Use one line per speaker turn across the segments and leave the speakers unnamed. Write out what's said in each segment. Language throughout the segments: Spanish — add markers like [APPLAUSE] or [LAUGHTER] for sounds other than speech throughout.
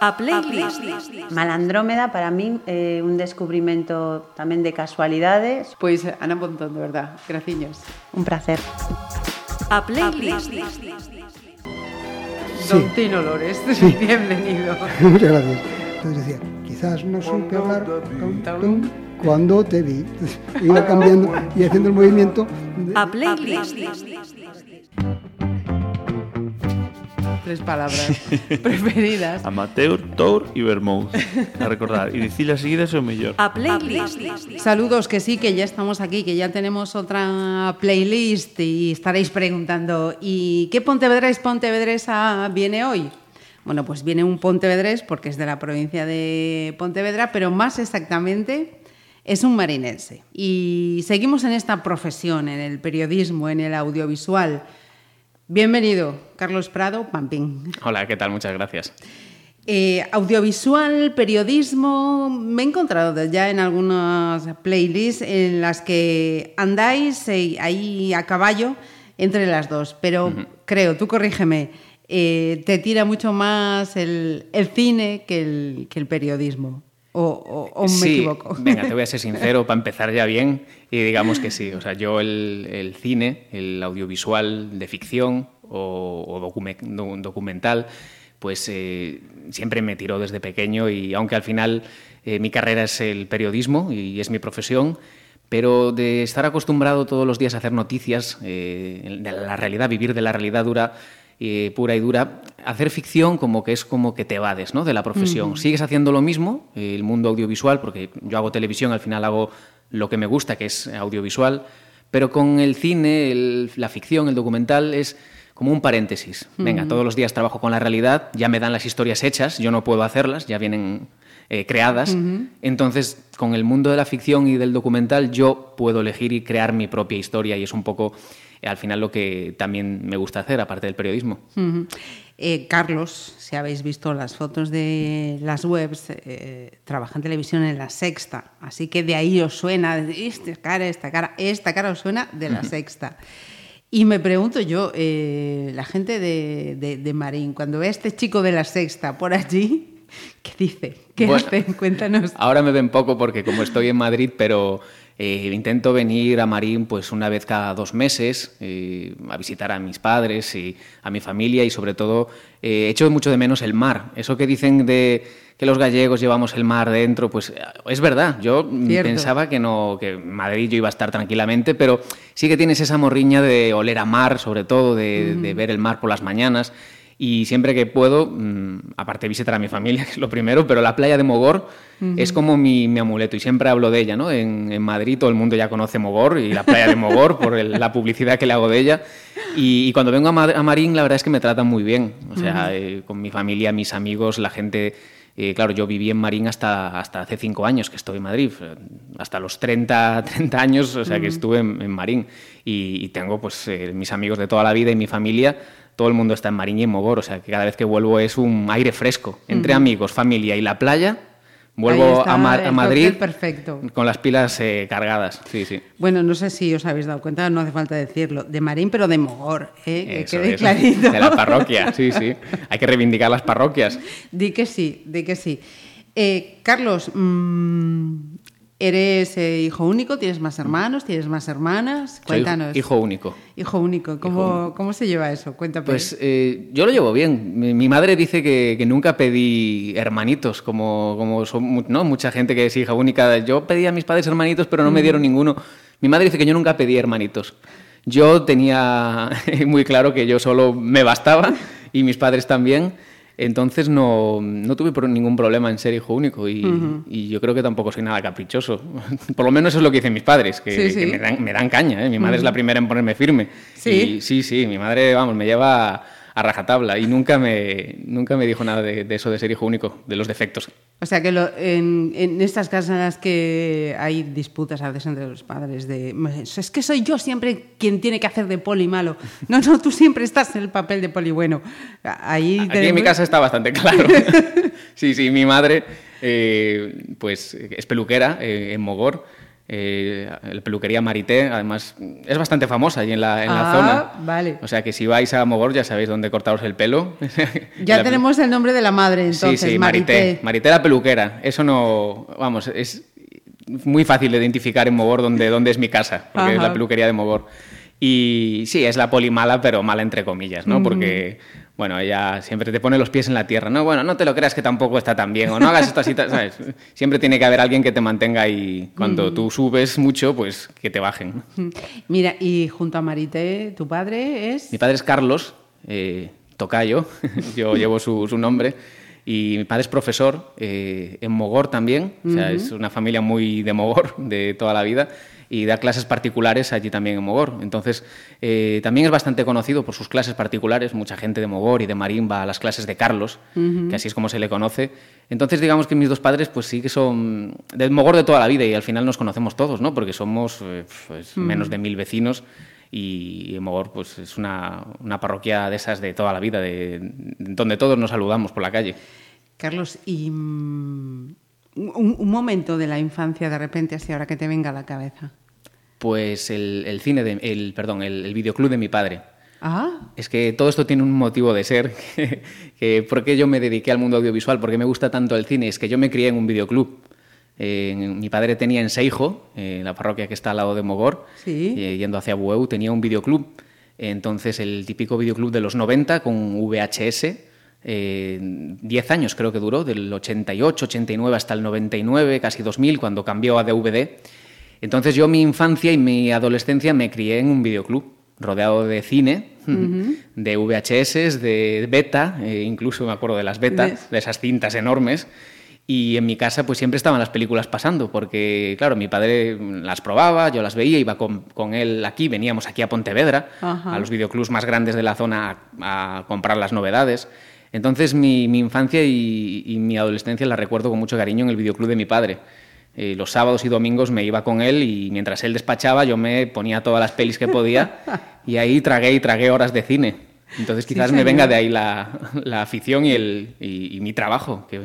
A playlist.
Malandrómeda para min é un descubrimento tamén de casualidades.
Pois Ana Pontón, de verdad, graciños.
Un placer.
A playlist.
Don Tino Lores, [LAUGHS] bienvenido. [LAUGHS]
Muchas gracias. Entonces decía, quizás no supe hablar tum, tum, cuando te vi. Iba cambiando y haciendo el movimiento. de-
A playlist.
Tres palabras [LAUGHS] preferidas.
Amateur, Tour e Vermouth. A recordar. E dicir as seguidas é o mellor.
A playlist.
Saludos, que sí, que ya estamos aquí, que ya tenemos otra playlist y estaréis preguntando, ¿y qué Pontevedrés Pontevedresa viene hoy? Bueno, pues viene un Pontevedrés porque es de la provincia de Pontevedra, pero más exactamente es un marinense. Y seguimos en esta profesión, en el periodismo, en el audiovisual. Bienvenido, Carlos Prado, Pampín.
Hola, ¿qué tal? Muchas gracias.
Eh, audiovisual, periodismo, me he encontrado ya en algunas playlists en las que andáis eh, ahí a caballo entre las dos, pero creo, tú corrígeme, eh, te tira mucho más el, el cine que el, que el periodismo. ¿O, o- o me
sí,
equivoco?
venga, te voy a ser [LAUGHS] sincero para empezar ya bien y digamos que sí. O sea, yo el, el cine, el audiovisual de ficción o, o docume- do- documental, pues eh, siempre me tiró desde pequeño y aunque al final eh, mi carrera es el periodismo y es mi profesión, pero de estar acostumbrado todos los días a hacer noticias, eh, de la realidad, vivir de la realidad dura, eh, pura y dura, hacer ficción como que es como que te evades ¿no? de la profesión. Sigues haciendo lo mismo, eh, el mundo audiovisual, porque yo hago televisión, al final hago lo que me gusta, que es audiovisual, pero con el cine, el- la ficción, el documental es como un paréntesis. Venga, todos los días trabajo con la realidad, ya me dan las historias hechas, yo no puedo hacerlas, ya vienen eh, creadas. Entonces, con el mundo de la ficción y del documental, yo puedo elegir y crear mi propia historia y es un poco, al final, lo que también me gusta hacer, aparte del periodismo.
Ujú. Eh, Carlos, si habéis visto las fotos de las webs, eh, trabaja en televisión en la sexta, así que de ahí os suena, esta cara, esta cara, esta cara os suena de la sexta. Y me pregunto yo, eh, la gente de, de- de Marín, cuando ve a este chico de la sexta por allí, ¿qué dice? ¿Qué
Bueno,
hace? Cuéntanos.
Ahora me ven poco porque como estoy en Madrid, pero eh, intento venir a Marín pues una vez cada dos meses eh, a visitar a mis padres y a mi familia y sobre todo eh, echo mucho de menos el mar. Eso que dicen de que los gallegos llevamos el mar dentro, pues es verdad. Yo mm,
Cierto.
pensaba que no, que en Madrid yo iba a estar tranquilamente, pero sí que tienes esa morriña de oler a mar, sobre todo, de, de ver el mar por las mañanas. Y siempre que puedo, mm, aparte de visitar a mi familia, [LAUGHS] que es lo primero, pero la playa de Mogor es como mi, mi amuleto y siempre hablo de ella, ¿no? En, en Madrid todo el mundo ya conoce Mogor y la playa de Mogor por el- la publicidad que le hago de ella. Y, y cuando vengo a, Ma- a Marín, la verdad es que me tratan muy bien. O sea, eh, con mi familia, mis amigos, la gente... eh, claro, yo viví en Marín hasta, hasta hace cinco años que estoy en Madrid, eh, hasta los 30, 30 [LAUGHS] años, o sea, que estuve en, en Marín. Y, y tengo pues eh, mis amigos de toda la vida y mi familia, todo el mundo está en Marín y en Mogor, o sea, que cada vez que vuelvo es un aire fresco. Entre amigos, familia y la playa, vuelvo a, Ma- a Madrid
perfecto.
con las pilas eh, cargadas. Sí, sí.
Bueno, no sé si os habéis dado cuenta, no hace falta decirlo, de Marín, pero de Mogor, ¿eh? que quede
eso.
clarito.
De la parroquia, sí, sí. Hay que reivindicar las parroquias. [LAUGHS]
Di que sí, di que sí. Eh, Carlos, mm, eres eh, hijo único, tienes más hermanos, tienes más hermanas.
Soy
Cuéntanos.
hijo único.
Hijo único, ¿cómo, ¿cómo se lleva eso? Cuéntame.
Pues eh, yo lo llevo bien. Mi, mi madre dice que, que nunca pedí hermanitos, como, como son ¿no? mucha gente que es hija única. Yo pedí a mis padres hermanitos, pero no me dieron ninguno. Mi madre dice que yo nunca pedí hermanitos. Yo tenía [LAUGHS] muy claro que yo solo me bastaba y mis padres también. Entonces no, no tuve ningún problema en ser hijo único y, y yo creo que tampoco soy nada caprichoso. [LAUGHS] Por lo menos eso es lo que dicen mis padres, que,
Sí, sí.
que me, dan, me dan caña. ¿eh? Mi madre es la primera en ponerme firme.
¿Sí?
Y sí, sí, mi madre, vamos, me lleva a, rajatabla y nunca me, nunca me dijo nada de, de eso de ser hijo único, de los defectos.
O sea que lo- en, en estas casas que hay disputas a veces entre los padres de es que soy yo siempre quien tiene que hacer de poli malo. No, no, tú siempre estás en el papel de poli bueno. Ahí
Aquí en mi casa está bastante claro. [LAUGHS] sí, sí, mi madre eh, pues es peluquera eh, en Mogor eh, la peluquería Marité, además es bastante famosa allí en la, en la
Ah,
zona.
vale.
O sea que si vais a Mogor ya sabéis dónde cortaros el pelo. [LAUGHS]
Ya
La-
tenemos el nombre de la madre, entonces,
sí, sí, Marité. Marité la peluquera. Eso no, vamos, es muy fácil de identificar en Mogor dónde, dónde es mi casa, porque es la peluquería de Mogor. Y sí, es la poli mala, pero mala entre comillas, ¿no? Porque, bueno, ella siempre te pone los pies en la tierra. No, bueno, no te lo creas que tampoco está tan bien, o no hagas esto así, ¿sabes? Siempre tiene que haber alguien que te mantenga ahí. Cuando tú subes mucho, pues que te bajen.
Mm. Mira, y junto a Marité, tu padre es...
Mi padre es Carlos, eh, tocayo, [LAUGHS] yo llevo su, su nombre, y mi padre es profesor eh, en Mogor también, o sea, es una familia muy de Mogor de toda la vida, y da clases particulares allí también en Mogor. Entonces, eh, también es bastante conocido por sus clases particulares, mucha gente de Mogor y de Marín va a las clases de Carlos, que así es como se le conoce. Entonces, digamos que mis dos padres, pues sí que son del Mogor de toda la vida, y al final nos conocemos todos, ¿no? Porque somos eh, pues, menos de mil vecinos, y Mogor pues es una, una parroquia de esas de toda la vida, de, donde todos nos saludamos por la calle.
Carlos, y mm, un, un momento de la infancia de repente, así ahora que te venga a la cabeza.
Pues el, el cine, de, el, perdón, el, el videoclub de mi padre.
Ah,
Es que todo esto tiene un motivo de ser. Que, [LAUGHS] que ¿Por qué yo me dediqué al mundo audiovisual? ¿Por qué me gusta tanto el cine? Es que yo me crié en un videoclub. Eh, mi padre tenía en Seijo, eh, la parroquia que está al lado de Mogor,
Sí.
eh, yendo hacia Bueu, tenía un videoclub. Entonces, el típico videoclub de los 90 con VHS. eh, 10 años creo que duró, del 88, 89 hasta el 99, casi 2000, cuando cambió a DVD. Entonces yo mi infancia y mi adolescencia me crié en un videoclub, rodeado de cine, de VHS, de beta, eh, incluso me acuerdo de las beta,
¿Ves?
de esas cintas enormes. Y en mi casa pues siempre estaban las películas pasando, porque claro, mi padre las probaba, yo las veía, iba con, con él aquí, veníamos aquí a Pontevedra,
Ajá.
a los videoclubs más grandes de la zona a, a comprar las novedades. Entonces mi, mi infancia y, y mi adolescencia la recuerdo con mucho cariño en el videoclub de mi padre. Eh, los sábados y domingos me iba con él y mientras él despachaba yo me ponía todas las pelis que podía [LAUGHS] y ahí tragué y tragué horas de cine. Entonces
Sí,
quizás me venga de ahí la, la afición y, el, y, y mi trabajo, que,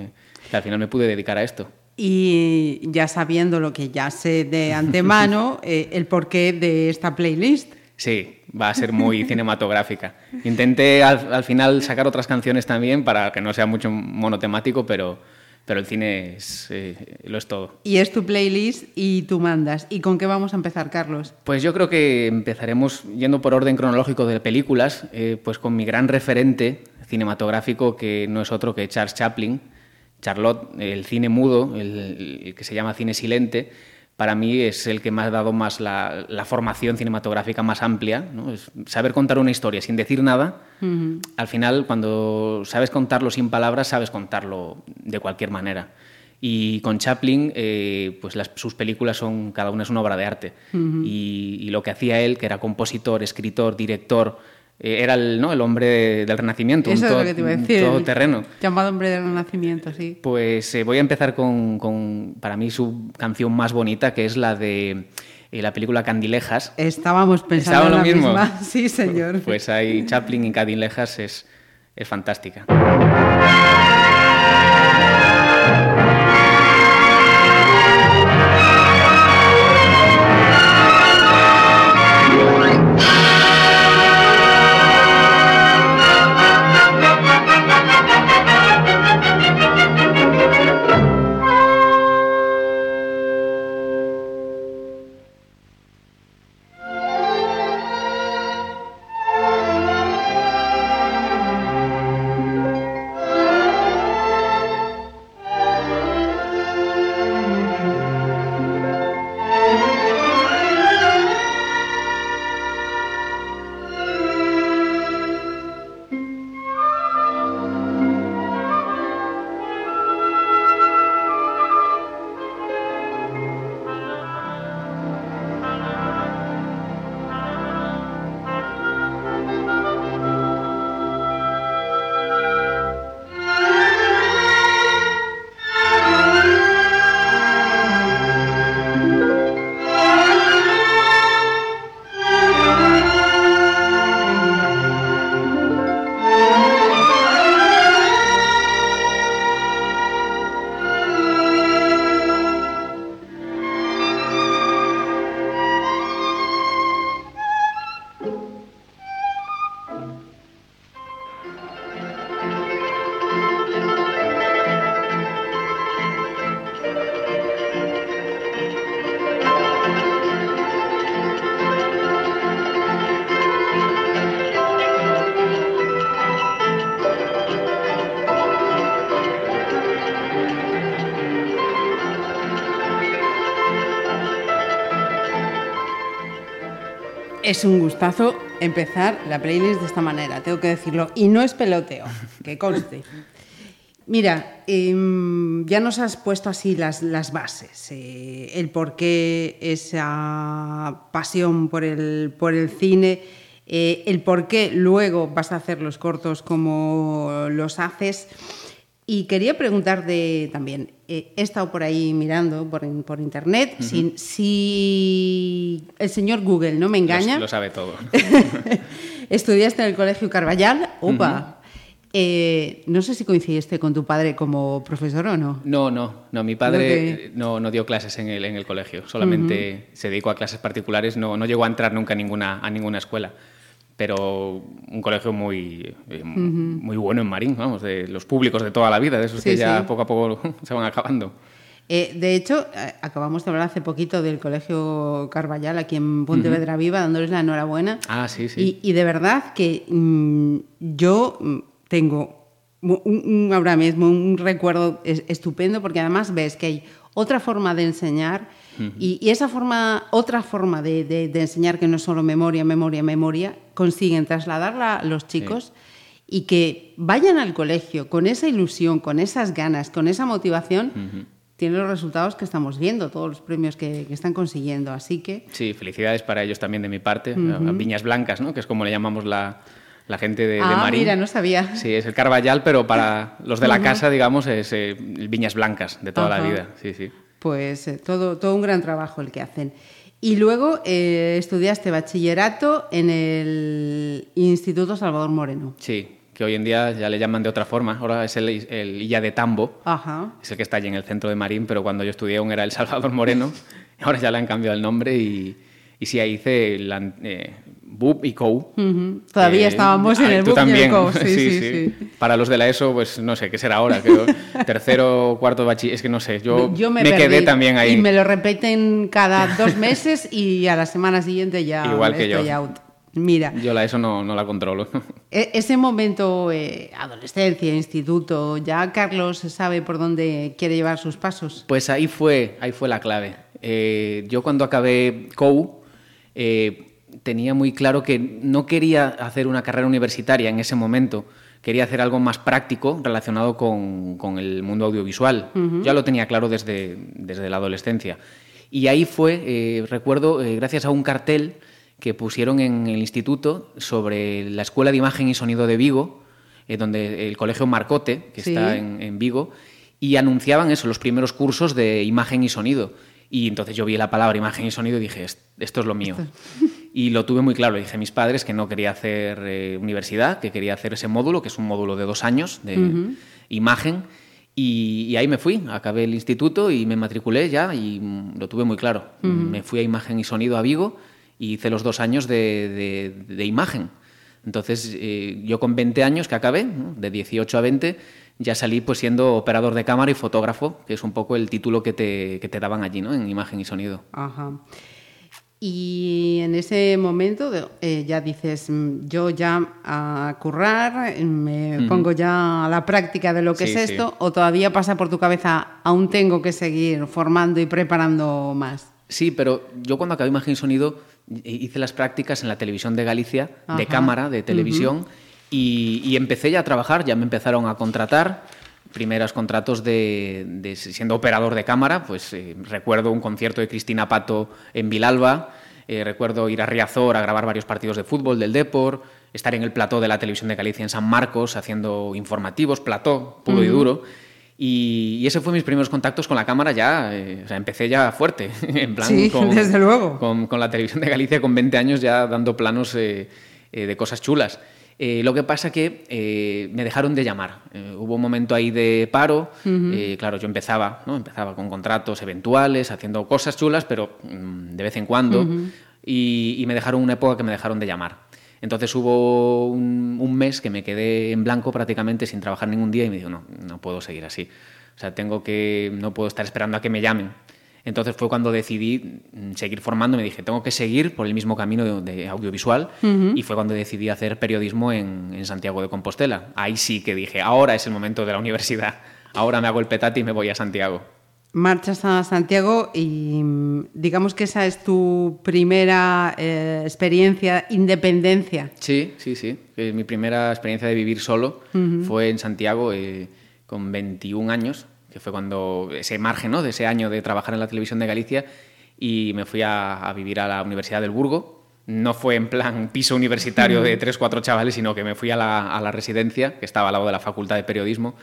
que al final me pude dedicar a esto.
y ya sabiendo lo que ya sé de antemano, [LAUGHS] eh, el porqué de esta playlist.
Sí, va a ser muy cinematográfica. Intenté al, al final sacar otras canciones también para que no sea mucho monotemático, pero, pero el cine es, eh, lo es todo.
Y es tu playlist y tú mandas. ¿Y con qué vamos a empezar, Carlos?
Pues yo creo que empezaremos yendo por orden cronológico de películas, eh, pues con mi gran referente cinematográfico que no es otro que Charles Chaplin. Charlotte, el cine mudo, el, el que se llama cine silente, para mí es el que me ha dado más la, la formación cinematográfica más amplia. ¿no? Es saber contar una historia sin decir nada. Al final, cuando sabes contarlo sin palabras, sabes contarlo de cualquier manera. Y con Chaplin, eh, pues las- sus películas son, cada una es una obra de arte. y, y lo que hacía él, que era compositor, escritor, director, era el, ¿no? el hombre del Renacimiento,
Eso
un,
es
todo,
lo que te iba a decir.
terreno.
Llamado Hombre del Renacimiento, sí.
Pues eh, voy a empezar con, con, para mí, su canción más bonita, que es la de eh, la película Candilejas.
Estábamos pensando
¿Estaba
en
lo
la
mismo?
misma. [LAUGHS] Sí, señor.
Pues hay Chaplin y Candilejas, es, es fantástica.
Es un gustazo empezar la playlist de esta manera, tengo que decirlo. Y no es peloteo, que conste. Mira, em, ya nos has puesto así las, bases, eh, el por qué esa pasión por el, por el cine, eh, el por qué luego vas a hacer los cortos como los haces. Y quería preguntarte también, eh, he estado por ahí mirando por, por internet, si, si el señor Google no me engaña,
Lo, lo sabe todo. [LAUGHS]
estudiaste en el Colegio Carballal, opa. Eh, no sé si coincidiste con tu padre como profesor o no.
No, no, no. Mi padre no, no dio clases en el, en el colegio. Solamente se dedicó a clases particulares. No, no llegó a entrar nunca a ninguna, a ninguna escuela. Pero un colegio muy, eh, muy bueno en Marín, vamos, de los públicos de toda la vida, de esos
Sí,
que ya
sí.
poco a poco [LAUGHS] se van acabando.
Eh, de hecho, eh, acabamos de hablar hace poquito del Colegio Carballal aquí en Pontevedra Viva, dándoles la enhorabuena.
Ah, sí, sí.
Y, y de verdad que mm, yo mm, tengo un, un- ahora mismo un recuerdo es- estupendo porque además ves que hay otra forma de enseñar y, y esa forma, otra forma de, de- de enseñar que no es solo memoria, memoria, memoria, consiguen trasladarla a los chicos y que vayan al colegio con esa ilusión, con esas ganas, con esa motivación. Tienen los resultados que estamos viendo, todos los premios que, que están consiguiendo. Así que
Sí, felicidades para ellos también de mi parte. Viñas Blancas, ¿no? Que es como le llamamos la, la gente de, de
Ah,
Marín.
mira, no sabía.
Sí, es el Carballal, pero para [LAUGHS] los de la casa, digamos, es eh, Viñas Blancas de toda la vida. Sí, sí.
Pues eh, todo, todo un gran trabajo el que hacen. Y luego eh, estudiaste bachillerato en el Instituto Salvador Moreno.
Sí, que hoy en día ya le llaman de otra forma. Ahora es el, el Illa de Tambo,
Ajá.
es el que está allí en el centro de Marín, pero cuando yo estudié aún era el Salvador Moreno. [LAUGHS] Ahora ya le han cambiado el nombre y, y sí, ahí hice la, eh, BUP y COU.
Ujú. Todavía
Eh,
estábamos en
ah,
el BUP y el. COU, [LAUGHS] sí, sí, sí.
Para los de la ESO, pues no sé, ¿qué será ahora? Creo, [LAUGHS] tercero, cuarto bachiller, es que no sé, yo,
me,
me, quedé también ahí.
Y me lo repiten cada dos [LAUGHS] meses y a la semana siguiente ya
Igual que
estoy
yo.
out. Mira,
Yo la ESO no, no la controlo.
e- ese momento, eh, adolescencia, instituto, ya Carlos sabe por dónde quiere llevar sus pasos.
Pues ahí fue, ahí fue la clave. Eh, yo cuando acabé COU eh, tenía muy claro que no quería hacer una carrera universitaria en ese momento, quería hacer algo más práctico relacionado con, con el mundo audiovisual. Ya lo tenía claro desde, desde la adolescencia. Y ahí fue, eh, recuerdo, eh, gracias a un cartel que pusieron en el instituto sobre la Escuela de Imagen y Sonido de Vigo, eh, donde el colegio Marcote, que
Sí.
está en, en Vigo, y anunciaban eso, los primeros cursos de imagen y sonido. Y entonces yo vi la palabra imagen y sonido y dije, "Est- esto es lo mío. [LAUGHS] Y lo tuve muy claro. Le dije a mis padres que no quería hacer eh, universidad, que quería hacer ese módulo, que es un módulo de dos años de imagen. Y, y ahí me fui, acabé el instituto y me matriculé ya y lo tuve muy claro. Me fui a imagen y sonido a Vigo y hice los dos años de, de- de imagen. Entonces, eh, yo con 20 años que acabé, ¿no? de 18 a 20, ya salí pues siendo operador de cámara y fotógrafo, que es un poco el título que te, que te daban allí, ¿no? En imagen y sonido.
Ajá. Y en ese momento eh, ya dices, mm, yo ya a currar, eh, me pongo ya a la práctica de lo que
Sí,
es
sí.
esto, o todavía pasa por tu cabeza, aún tengo que seguir formando y preparando más.
Sí, pero yo cuando acabé imagen y sonido eh, hice las prácticas en la televisión de Galicia,
Ajá.
de cámara, de televisión, y, y empecé ya a trabajar, ya me empezaron a contratar. Primeros contratos de, de siendo operador de cámara, pues eh, recuerdo un concierto de Cristina Pato en Vilalba, eh, recuerdo ir a Riazor a grabar varios partidos de fútbol del Depor, estar en el plató de la televisión de Galicia en San Marcos haciendo informativos, plató puro y duro. Y, y ese fue mis primeros contactos con la cámara ya, eh, o sea, empecé ya fuerte, [LAUGHS] en plan
Sí,
con, [LAUGHS]
desde luego.
con, con la televisión de Galicia con 20 años ya dando planos eh, eh, de cosas chulas. Eh, lo que pasa que eh, me dejaron de llamar. Eh, hubo un momento ahí de paro. eh, claro, yo empezaba, ¿no? Empezaba con contratos eventuales, haciendo cosas chulas, pero mm, de vez en cuando. y, y me dejaron una época que me dejaron de llamar. Entonces hubo un, un mes que me quedé en blanco prácticamente sin trabajar ningún día y me dijo, no, no puedo seguir así. O sea, tengo que, no puedo estar esperando a que me llamen. Entonces fue cuando decidí mm, seguir formando, me dije, tengo que seguir por el mismo camino de, de audiovisual y fue cuando decidí hacer periodismo en, en Santiago de Compostela. Ahí sí que dije, ahora es el momento de la universidad, ahora me hago el petate y me voy a Santiago.
marchas a Santiago y mm, digamos que esa es tu primera eh, experiencia, independencia.
Sí, sí, sí. Eh, mi primera experiencia de vivir solo fue en Santiago eh, con 21 años, que fue cuando ese margen ¿no? de ese año de trabajar en la televisión de Galicia y me fui a, a vivir a la Universidad del Burgo. No fue en plan piso universitario de [LAUGHS] tres, cuatro chavales, sino que me fui a la, a la residencia, que estaba al lado de la Facultad de Periodismo.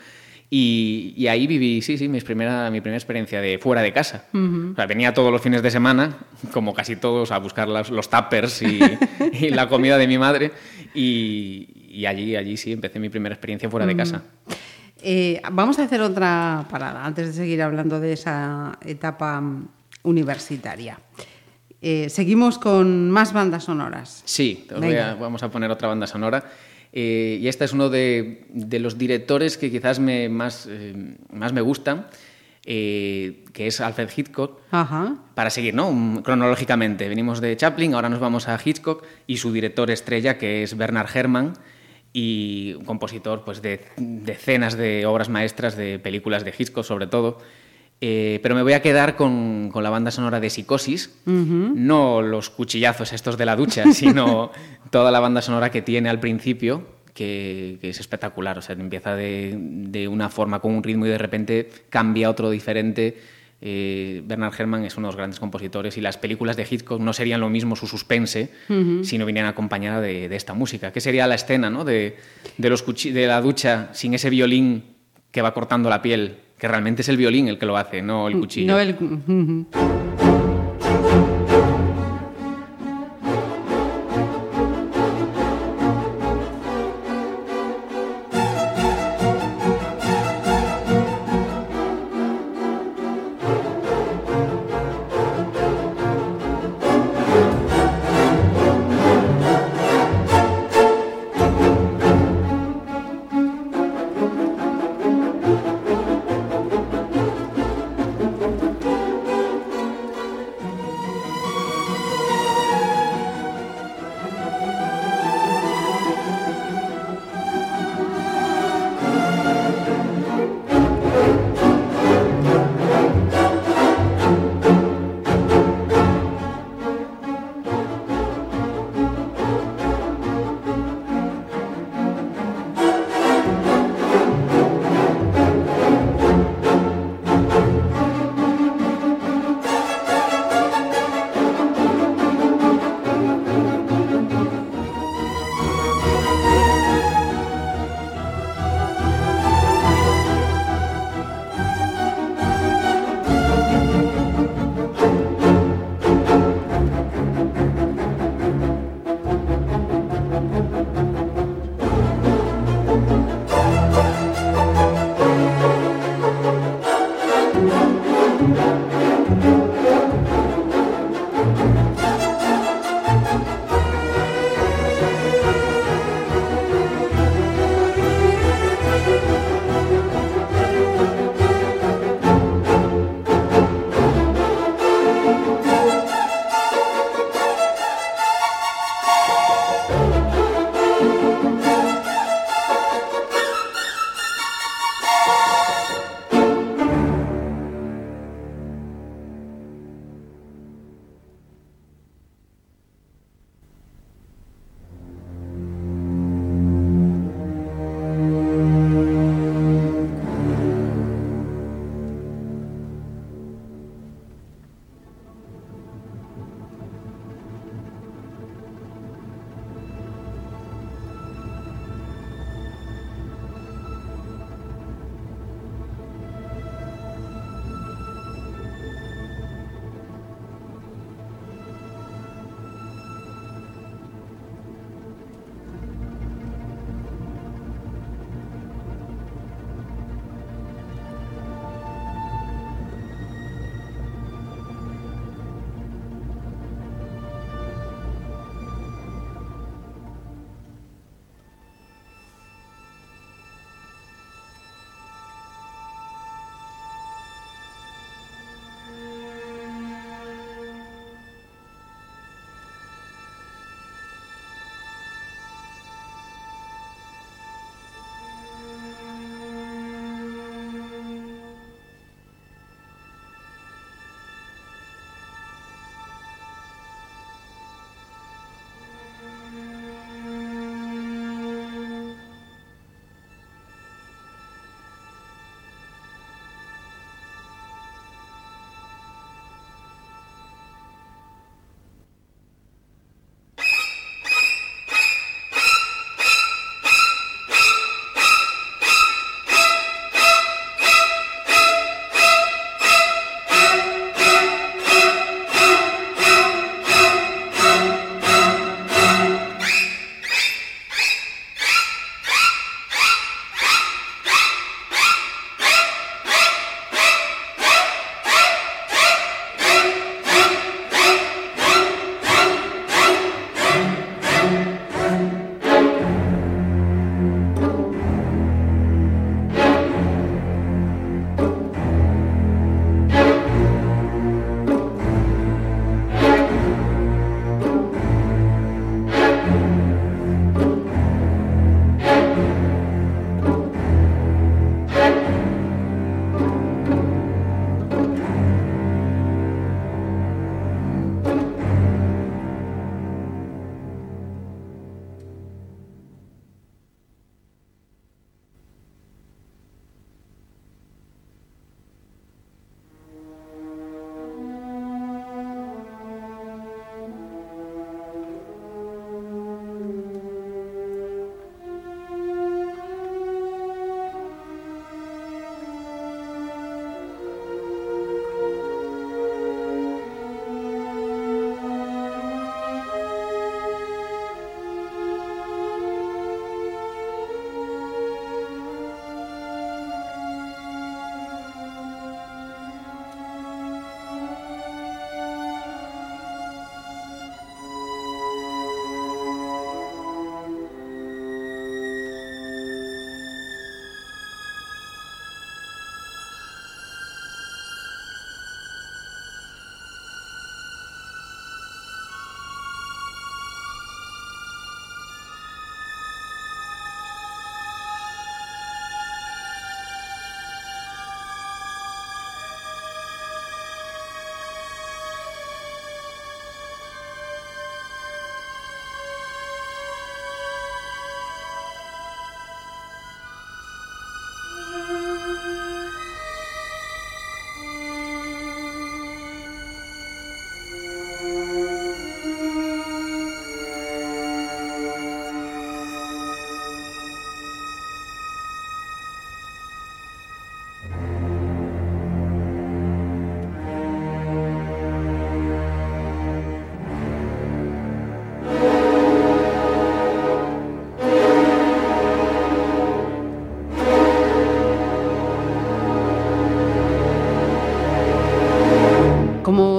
Y, y ahí viví, sí, sí, mi primera, mi primera experiencia de fuera de casa. o sea, venía todos los fines de semana, como casi todos, a buscar las- los tuppers y, [LAUGHS] y la comida de mi madre. Y, y allí, allí sí, empecé mi primera experiencia fuera de casa.
Eh, vamos a hacer otra parada antes de seguir hablando de esa etapa mm, universitaria. Eh, seguimos con más bandas sonoras.
Sí, a- vamos a poner otra banda sonora. Eh, y esta es uno de, de los directores que quizás me, más, más me gustan, eh, que es Alfred Hitchcock.
Ajá.
Para seguir, ¿no? Cronológicamente, venimos de Chaplin, ahora nos vamos a Hitchcock y su director estrella, que es Bernard Herrmann, y un compositor pues, de decenas de obras maestras de películas de Hitchcock, sobre todo. Eh, pero me voy a quedar con, con la banda sonora de Psicosis, no los cuchillazos estos de la ducha, [LAUGHS] sino toda la banda sonora que tiene al principio, que, que es espectacular. O sea, empieza de, de una forma con un ritmo y de repente cambia a otro diferente. Eh, Bernard Herrmann es uno de los grandes compositores y las películas de Hitchcock no serían lo mismo su suspense si no vinieran acompañadas de, de esta música. ¿Qué sería la escena ¿no? de, de, los cuchi- de la ducha sin ese violín que va cortando la piel? Que realmente es el violín el que lo hace, no el cuchillo.
No el- ujú.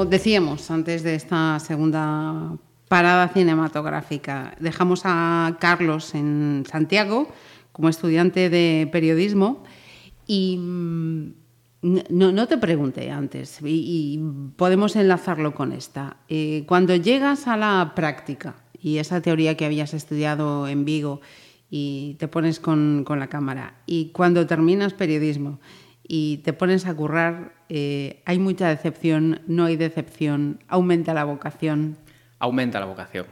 Decíamos antes de esta segunda parada cinematográfica, dejamos a Carlos en Santiago como estudiante de periodismo y mm, no, no te pregunté antes y, podemos enlazarlo con esta. Eh, cuando llegas a la práctica y esa teoría que habías estudiado en Vigo y te pones con, con la cámara y cuando terminas periodismo y te pones a currar, eh, hay mucha decepción, no hay decepción, aumenta la vocación.
Aumenta la vocación.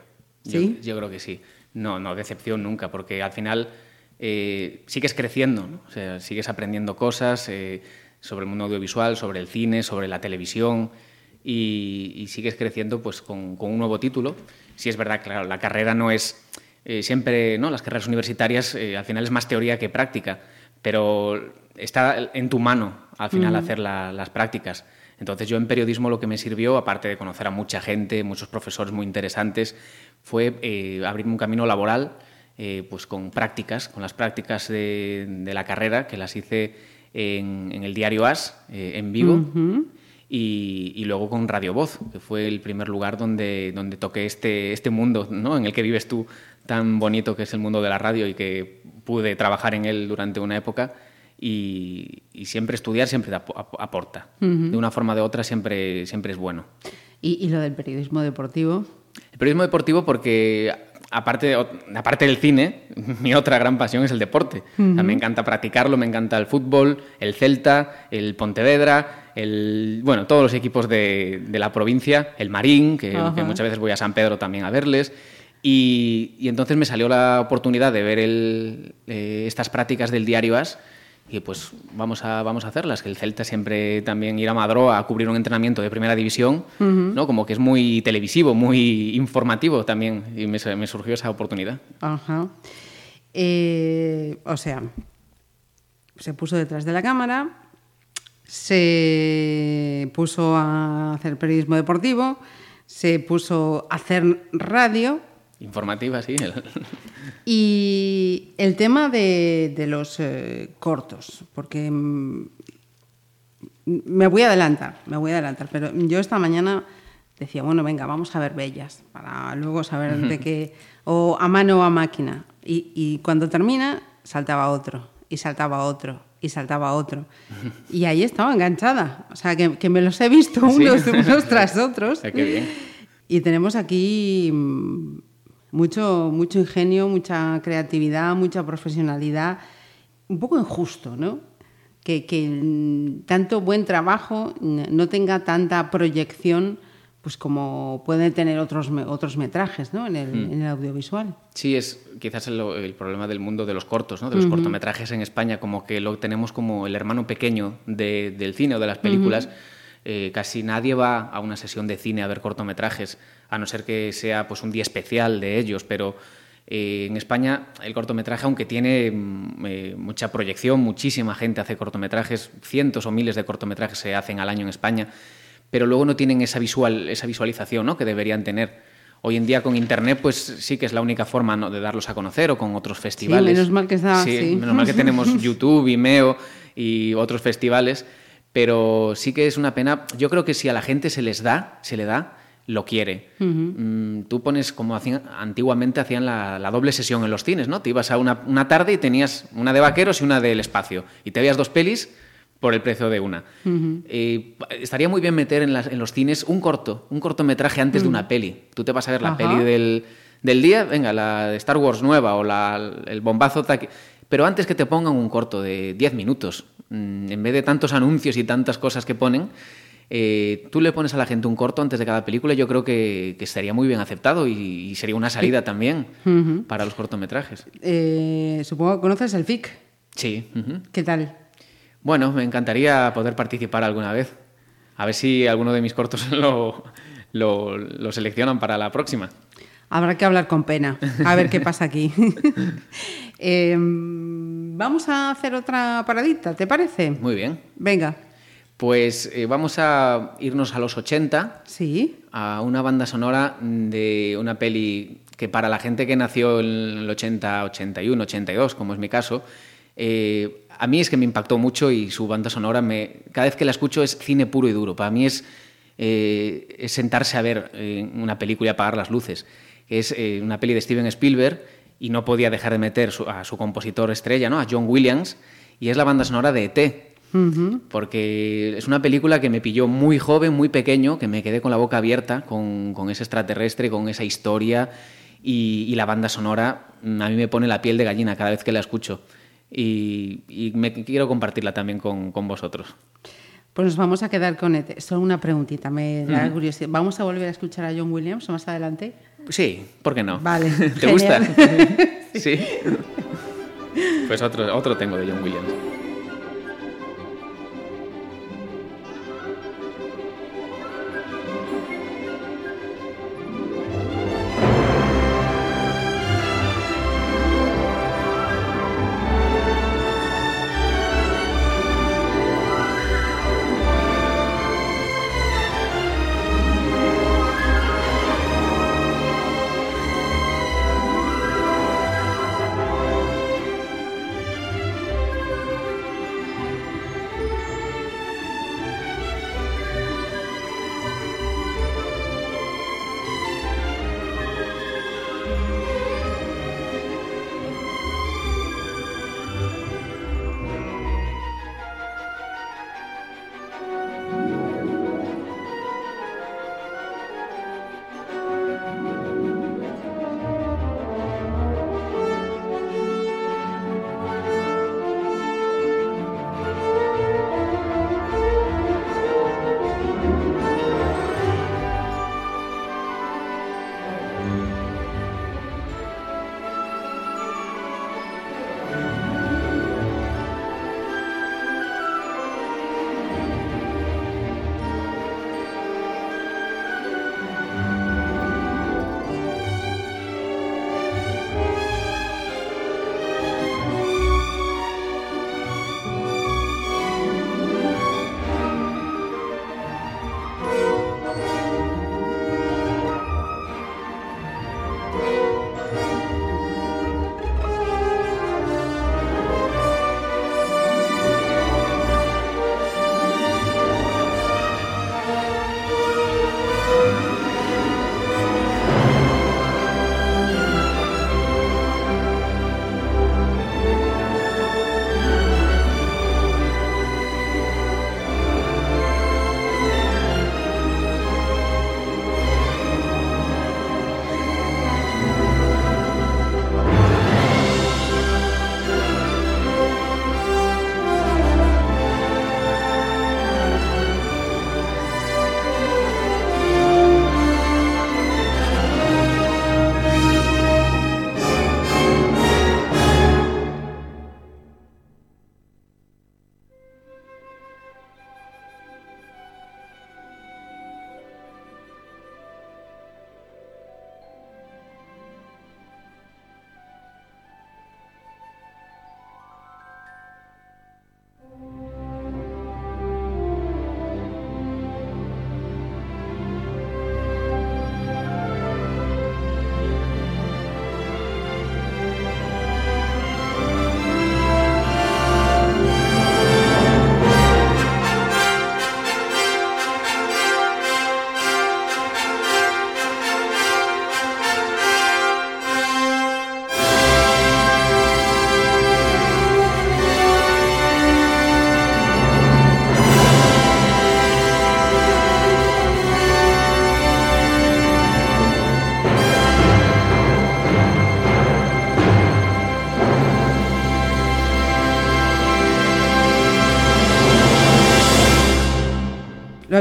¿Sí?
Yo, yo creo que sí. No, no, decepción nunca, porque al final eh, sigues creciendo, ¿no? o sea, sigues aprendiendo cosas eh, sobre el mundo audiovisual, sobre el cine, sobre la televisión y, y sigues creciendo pues, con, con, un nuevo título. Sí es verdad, claro, la carrera no es eh, siempre, ¿no? las carreras universitarias al final es más teoría que práctica, pero está en tu mano al final uh -huh. hacer la, las prácticas. Entonces yo en periodismo lo que me sirvió, aparte de conocer a mucha gente, muchos profesores muy interesantes, fue eh, abrirme un camino laboral eh, pues con prácticas, con las prácticas de, de, la carrera que las hice en, en el diario As, eh, en uh -huh. y, y, luego con Radio Voz, que fue el primer lugar donde, donde toqué este, este mundo ¿no? en el que vives tú, tan bonito que es el mundo de la radio y que pude trabajar en él durante una época. Y, y, siempre estudiar siempre ap aporta. Uh -huh. De una forma o de otra siempre, siempre es bueno.
¿Y, ¿Y, lo del periodismo deportivo?
El periodismo deportivo porque, aparte, aparte del cine, [LAUGHS] mi otra gran pasión es el deporte. Uh -huh. me encanta practicarlo, me encanta el fútbol, el Celta, el Pontevedra, el, bueno, todos los equipos de, de la provincia, el Marín, que, que, muchas veces voy a San Pedro también a verles. Y, y entonces me salió la oportunidad de ver el, eh, estas prácticas del diario As y pues vamos a, vamos a hacerlas, que el Celta siempre también ir a Madro a cubrir un entrenamiento de primera división, uh -huh. ¿no? como que es muy televisivo, muy informativo también, y me, me surgió esa oportunidad.
Uh -huh. eh, o sea, se puso detrás de la cámara, se puso a hacer periodismo deportivo, se puso a hacer radio,
Informativa, sí.
y el tema de, de los eh, cortos, porque mm, me voy a adelantar, me voy a adelantar, pero yo esta mañana decía, bueno, venga, vamos a ver bellas, para luego saber de qué, o a mano o a máquina. Y, y cuando termina, saltaba otro, y saltaba otro, y saltaba otro. Y ahí estaba enganchada. O sea, que, que me los he visto unos, [LAUGHS] ¿Sí? unos tras [LAUGHS] otros.
qué bien.
Y tenemos aquí mm, mucho, mucho ingenio, mucha creatividad, mucha profesionalidad, un poco injusto, ¿no? Que, que, tanto buen trabajo no tenga tanta proyección pues como pueden tener otros, otros metrajes ¿no? en, el, mm. en el audiovisual.
Sí, es quizás el, el, problema del mundo de los cortos, ¿no? de los uh -huh. cortometrajes en España, como que lo tenemos como el hermano pequeño de, del cine o de las películas. Uh -huh. eh, casi nadie va a una sesión de cine a ver cortometrajes a no ser que sea pues, un día especial de ellos, pero eh, en España el cortometraje, aunque tiene mm, eh, mucha proyección, muchísima gente hace cortometrajes, cientos o miles de cortometrajes se hacen al año en España, pero luego no tienen esa, visual, esa visualización ¿no? que deberían tener. Hoy en día con Internet pues sí que es la única forma ¿no? de darlos a conocer o con otros festivales.
Sí, menos mal que, está,
sí, sí. Menos mal que tenemos [LAUGHS] YouTube, Vimeo y otros festivales, pero sí que es una pena. Yo creo que si a la gente se les da, se le da, lo quiere. Uh -huh. Tú pones, como hacían, antiguamente hacían la, la, doble sesión en los cines, ¿no? Te ibas a una, una, tarde y tenías una de vaqueros y una del espacio. Y te veías dos pelis por el precio de una. Uh -huh. eh, estaría muy bien meter en, las, en, los cines un corto, un cortometraje antes uh -huh. de una peli. Tú te vas a ver la Ajá. peli del, del, día, venga, la de Star Wars nueva o la, el bombazo... Pero antes que te pongan un corto de 10 minutos, mm, en vez de tantos anuncios y tantas cosas que ponen, eh, tú le pones a la gente un corto antes de cada película, yo creo que, que estaría muy bien aceptado y, y sería una salida también uh -huh. para los cortometrajes.
Eh, supongo que conoces el FIC.
Sí. Uh -huh.
¿Qué tal?
Bueno, me encantaría poder participar alguna vez. A ver si alguno de mis cortos [LAUGHS] lo, lo, lo seleccionan para la próxima.
Habrá que hablar con pena, a ver qué pasa aquí. [LAUGHS] [LAUGHS] eh, vamos a hacer otra paradita, ¿te parece?
Muy bien.
Venga.
Pues eh, vamos a irnos a los 80.
Sí.
A una banda sonora de una peli que para la gente que nació en el 80, 81, 82, como es mi caso, eh, a mí es que me impactó mucho y su banda sonora, me, cada vez que la escucho es cine puro y duro. Para mí es eh, es sentarse a ver una película y apagar las luces. Es una peli de Steven Spielberg y no podía dejar de meter su- a su compositor estrella, ¿no? a John Williams, y es la banda sonora de ET. Porque es una película que me pilló muy joven, muy pequeño, que me quedé con la boca abierta con, con ese extraterrestre, con esa historia y, y la banda sonora mm, a mí me pone la piel de gallina cada vez que la escucho. Y, y me quiero compartirla también con, con vosotros.
Pues nos vamos a quedar con ET. Solo una preguntita, me da curiosidad. ¿Vamos a volver a escuchar a John Williams más adelante?
Sí, ¿por qué no?
Vale, [LAUGHS]
¿Te gusta? [LAUGHS]
genial.
sí. Pues otro, otro tengo de John Williams.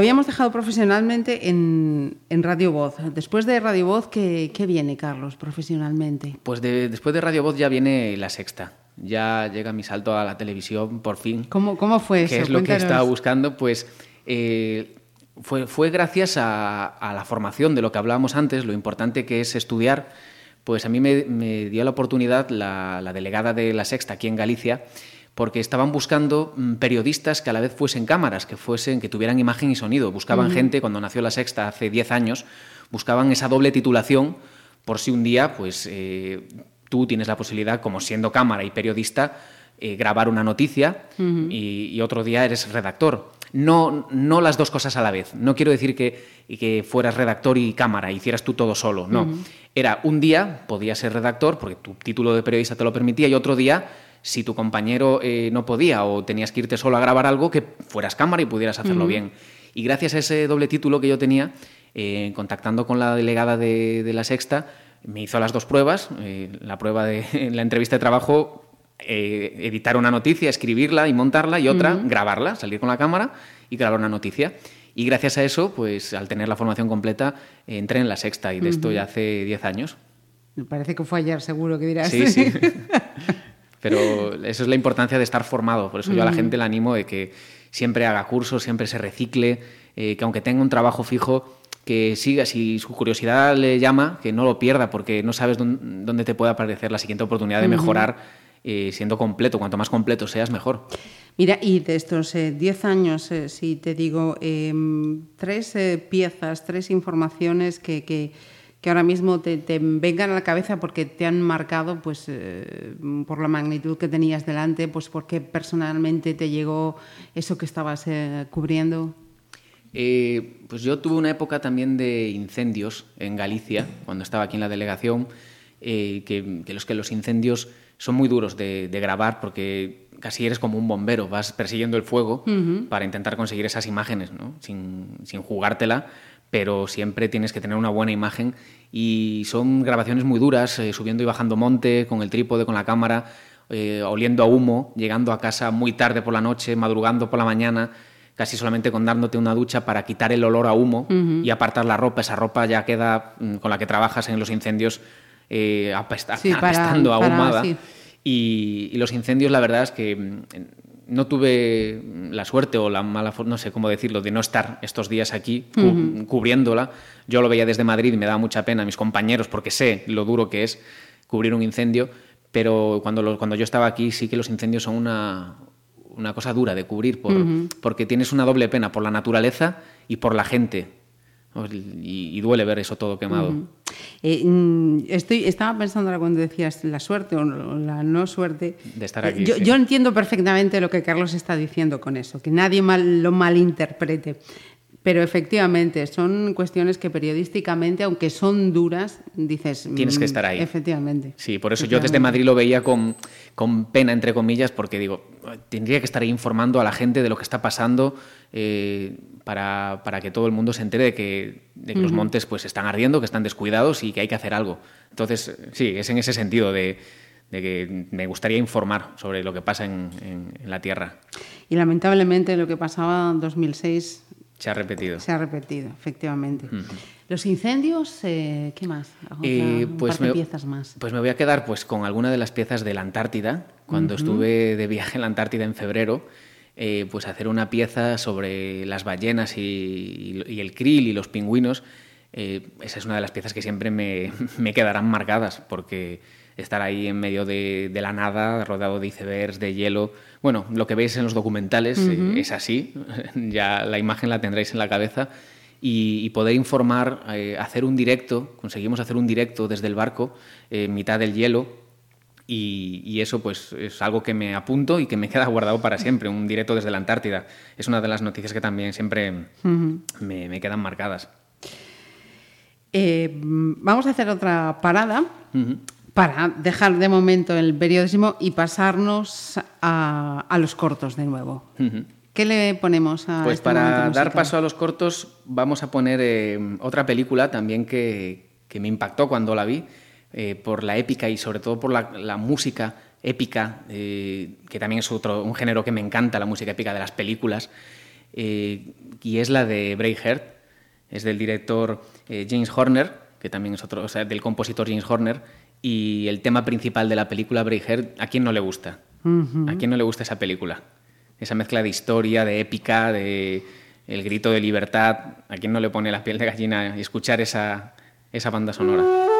Habíamos dejado profesionalmente en, en Radio Voz. Después de Radio Voz, ¿qué, qué viene, Carlos, profesionalmente?
Pues de- después de Radio Voz ya viene la sexta. Ya llega mi salto a la televisión, por fin.
¿Cómo, cómo fue eso?
que es lo que estaba buscando, pues eh, fue, fue gracias a, a la formación de lo que hablábamos antes, lo importante que es estudiar, pues a mí me, me dio la oportunidad la, la delegada de la Sexta aquí en Galicia, porque estaban buscando mm, periodistas que a la vez fuesen cámaras, que fuesen, que tuvieran imagen y sonido. Buscaban gente, cuando nació la Sexta hace 10 años, buscaban esa doble titulación por si un día, pues eh, tú tienes la posibilidad, como siendo cámara y periodista, eh, grabar una noticia y, y otro día eres redactor. no, no las dos cosas a la vez. No quiero decir que, que fueras redactor y cámara, hicieras tú todo solo, no. Era un día, podías ser redactor, porque tu título de periodista te lo permitía, y otro día, si tu compañero eh, no podía o tenías que irte solo a grabar algo, que fueras cámara y pudieras hacerlo bien. Y gracias a ese doble título que yo tenía, eh, contactando con la delegada de, de La Sexta, me hizo las dos pruebas. eh, la prueba de [LAUGHS] la entrevista de trabajo, editar una noticia, escribirla y montarla, y otra, grabarla, salir con la cámara y grabar una noticia. Y gracias a eso, pues al tener la formación completa, entré en La Sexta, y de esto ya hace 10 años.
Me parece que fue ayer, seguro que dirás.
Sí, sí. [LAUGHS] Pero eso es la importancia de estar formado. Por eso yo a la gente le animo de que siempre haga cursos, siempre se recicle, eh, que aunque tenga un trabajo fijo, que siga, si su curiosidad le llama, que no lo pierda, porque no sabes dónde, dónde te puede aparecer la siguiente oportunidad de mejorar eh, siendo completo. Cuanto más completo seas, mejor.
Mira, y de estos 10 años, eh, si te digo, em, tres piezas, tres informaciones que, que, que ahora mismo te, te vengan a la cabeza porque te han marcado pues, eh, por la magnitud que tenías delante, pues porque personalmente te llegó eso que estabas eh, cubriendo.
Eh, pues yo tuve una época también de incendios en Galicia, cuando estaba aquí en la delegación, que, que los que los incendios son muy duros de, de grabar porque casi eres como un bombero, vas persiguiendo el fuego para intentar conseguir esas imágenes, ¿no? sin, sin jugártela, pero siempre tienes que tener una buena imagen y son grabaciones muy duras, eh, subiendo y bajando monte, con el trípode, con la cámara, eh, oliendo a humo, llegando a casa muy tarde por la noche, madrugando por la mañana, casi solamente con dándote una ducha para quitar el olor a humo y apartar la ropa. Esa ropa ya queda mm, con la que trabajas en los incendios eh, apesta-
Sí, para-
apestando,
para-
ahumada.
sí.
Y, y los incendios, la verdad es que mm, no tuve la suerte o la mala no sé cómo decirlo, de no estar estos días aquí cu- cubriéndola. Yo lo veía desde Madrid y me daba mucha pena a mis compañeros porque sé lo duro que es cubrir un incendio, pero cuando, lo- cuando yo estaba aquí sí que los incendios son una, una cosa dura de cubrir por- porque tienes una doble pena por la naturaleza y por la gente. Y, y duele ver eso todo quemado.
Eh, mm, estoy, estaba pensando ahora cuando decías la suerte o la no suerte.
De estar
Eh,
aquí,
Yo,
sí.
yo entiendo perfectamente lo que Carlos está diciendo con eso, que nadie mal, lo malinterprete. Pero efectivamente, son cuestiones que periodísticamente, aunque son duras, dices.
Tienes que
mm,
estar ahí.
Efectivamente.
Sí, por eso yo desde. Madrid lo veía con, con pena, entre comillas, porque digo, tendría que estar ahí informando a la gente de lo que está pasando eh, para, para que todo el mundo se entere de que, de que los montes pues están ardiendo, que están descuidados y que hay que hacer algo. Entonces, sí, es en ese sentido de, de que me gustaría informar sobre lo que pasa en, en- en la Tierra.
Y lamentablemente lo que pasaba en 2006
Se ha repetido.
se ha repetido, efectivamente. Los incendios, eh, ¿qué más?
Eh, pues, me,
piezas más.
pues me voy a quedar pues con alguna de las piezas de la Antártida. Cuando estuve de viaje en la Antártida en febrero, eh, pues hacer una pieza sobre las ballenas y, y el krill y los pingüinos. eh, esa es una de las piezas que siempre me, [LAUGHS] me quedarán marcadas, porque estar ahí en medio de, de la nada, rodeado de icebergs, de hielo. Bueno, lo que veis en los documentales eh, es así, [LAUGHS] ya la imagen la tendréis en la cabeza. Y, y poder informar, eh, hacer un directo, conseguimos hacer un directo desde el barco, eh, en mitad del hielo, y, y eso pues es algo que me apunto y que me [LAUGHS] queda guardado para siempre, un directo desde la Antártida. Es una de las noticias que también siempre me, me quedan marcadas.
Eh, vamos a hacer otra parada para dejar de momento el periodismo y pasarnos a, a los cortos de nuevo. ¿Qué le ponemos a
Pues
este
para dar paso a los cortos vamos a poner eh, otra película también que, que me impactó cuando la vi, eh, por la épica y sobre todo por la, la música épica, eh, que también es otro, un género que me encanta, la música épica de las películas, eh, y es la de Braveheart, es del director James Horner, que también es otro, o sea, del compositor James Horner, y el tema principal de la película Braveheart, ¿a quién no le gusta? ¿A quién no le gusta esa película? Esa mezcla de historia, de épica, de el grito de libertad, ¿a quién no le pone la piel de gallina y escuchar esa, esa banda sonora?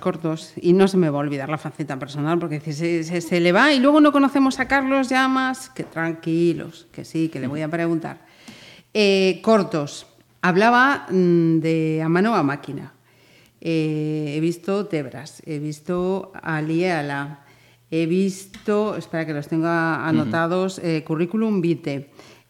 Cortos y no se me va a olvidar la faceta personal porque se, se- se le va y luego no conocemos a Carlos Llamas, que tranquilos, que sí, que le voy a preguntar. Eh, cortos. Hablaba mm, de a mano a máquina. Eh, he visto Tebras, he visto Aliala, he visto, espera que los tenga anotados, eh, Curriculum Vitae,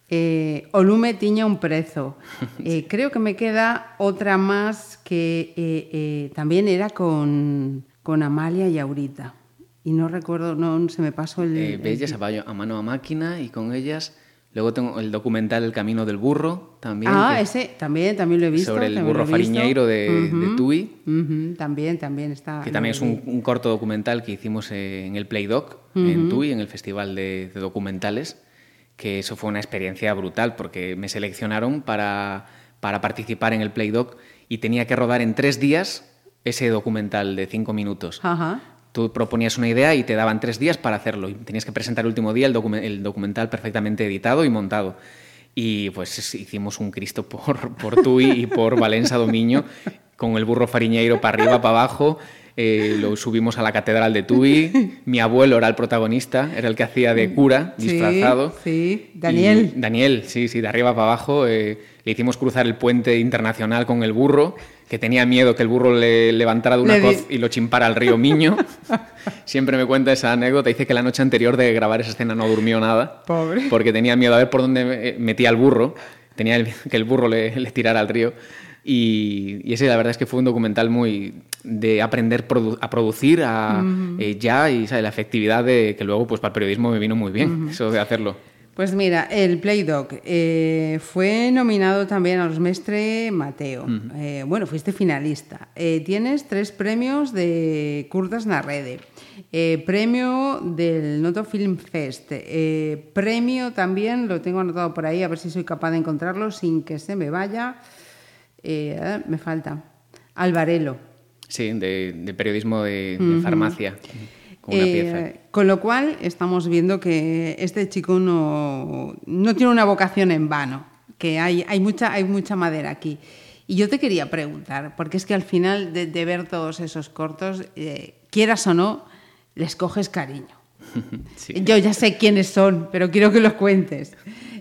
eh, Olume Tiña un Prezo. [LAUGHS] Eh, creo que me queda otra más que eh, eh, también era con, con Amalia y Aurita. Y no recuerdo, no se me pasó el...
Eh,
el-
bellas a, bayo- a mano a máquina y con ellas. Luego tengo el documental El Camino del Burro también.
Ah,
que-
ese también, también lo he visto.
Sobre el burro fariñeiro de, de
Ujú,
Tui.
ujú, también, también está.
que también es un, un corto documental que hicimos en el Playdoc, en Tui, en el Festival de, de Documentales, que eso fue una experiencia brutal porque me seleccionaron para, para participar en el Playdoc y tenía que rodar en tres días ese documental de cinco minutos.
Ajá.
Tú proponías una idea y te daban tres días para hacerlo. Y tenías que presentar el último día el, documen- el documental perfectamente editado y montado. Y pues es- hicimos un Cristo por, por Tui y por Valença Domiño, con el burro fariñeiro para arriba, para abajo. eh, lo subimos a la catedral de Tui. Mi abuelo era el protagonista, era el que hacía de cura,
Sí,
disfrazado.
sí. Daniel.
Y Daniel, sí, sí, de arriba para abajo. eh, le hicimos cruzar el puente internacional con el burro, que tenía miedo que el burro le levantara de una
Le
coz y lo chimpara al río Miño. [LAUGHS] Siempre me cuenta esa anécdota. Dice que la noche anterior de grabar esa escena no durmió nada.
Pobre.
Porque tenía miedo a ver por dónde metía al burro. Tenía el- que el burro le, le tirara al río. Y, y ese, la verdad es que fue un documental muy de aprender produ- a producir a, eh, ya y ¿sabes? la efectividad de que luego pues para el periodismo me vino muy bien eso de hacerlo.
Pues mira, el Playdoc eh, fue nominado también a los Mestre Mateo. Eh, bueno, fuiste finalista. Eh, tienes tres premios de Curtas Narrede. Eh, premio del Noto Film Fest. Premio también, lo tengo anotado por ahí, a ver si soy capaz de encontrarlo sin que se me vaya. Me falta. Alvarelo.
Sí, de, de periodismo de, de farmacia, con una
Eh,
pieza.
Con lo cual estamos viendo que este chico no, no tiene una vocación en vano, que hay, hay, mucha, hay mucha madera aquí. Y yo te quería preguntar, porque es que al final de, de ver todos esos cortos, eh, quieras o no, les coges cariño. [LAUGHS]
Sí.
Yo ya sé quiénes son, pero quiero que los cuentes.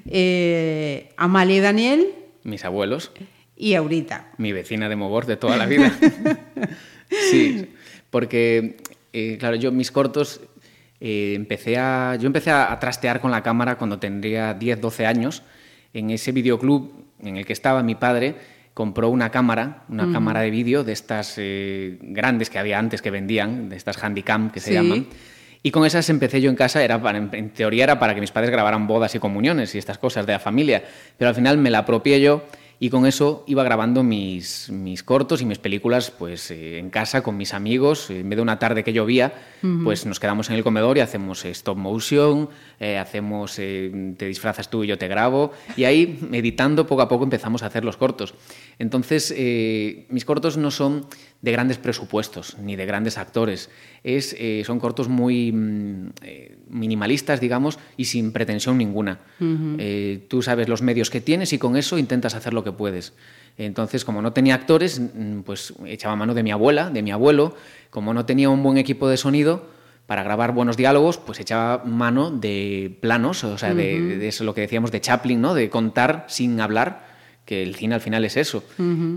Eh, Amalia y Daniel
Mis abuelos,
y Aurita.
mi vecina de Mogor de toda la vida. [LAUGHS] sí, porque, eh, claro, yo mis cortos, eh, empecé a, yo empecé a, a trastear con la cámara cuando tendría 10, 12 años. En ese videoclub en el que estaba mi padre, compró una cámara, una cámara de vídeo de estas eh, grandes que había antes que vendían, de estas Handycam que se
Sí.
llaman. Y con esas empecé yo en casa, era para, en teoría era para que mis padres grabaran bodas y comuniones y estas cosas de la familia, pero al final me la apropié yo y con eso iba grabando mis, mis cortos y mis películas pues eh, en casa con mis amigos. En vez de una tarde que llovía, pues nos quedamos en el comedor y hacemos eh, stop motion, eh, hacemos eh, te disfrazas tú y yo te grabo y ahí editando poco a poco empezamos a hacer los cortos. Entonces mis cortos no son de grandes presupuestos ni de grandes actores. Es, son cortos muy mm, minimalistas, digamos, y sin pretensión ninguna. Eh, tú sabes los medios que tienes y con eso intentas hacer lo que puedes. Entonces, como no tenía actores, mm, pues echaba mano de mi abuela, de mi abuelo. Como no tenía un buen equipo de sonido, para grabar buenos diálogos, pues echaba mano de planos, o sea, de, de eso lo que decíamos de Chaplin, ¿no? De contar sin hablar que el cine al final es eso.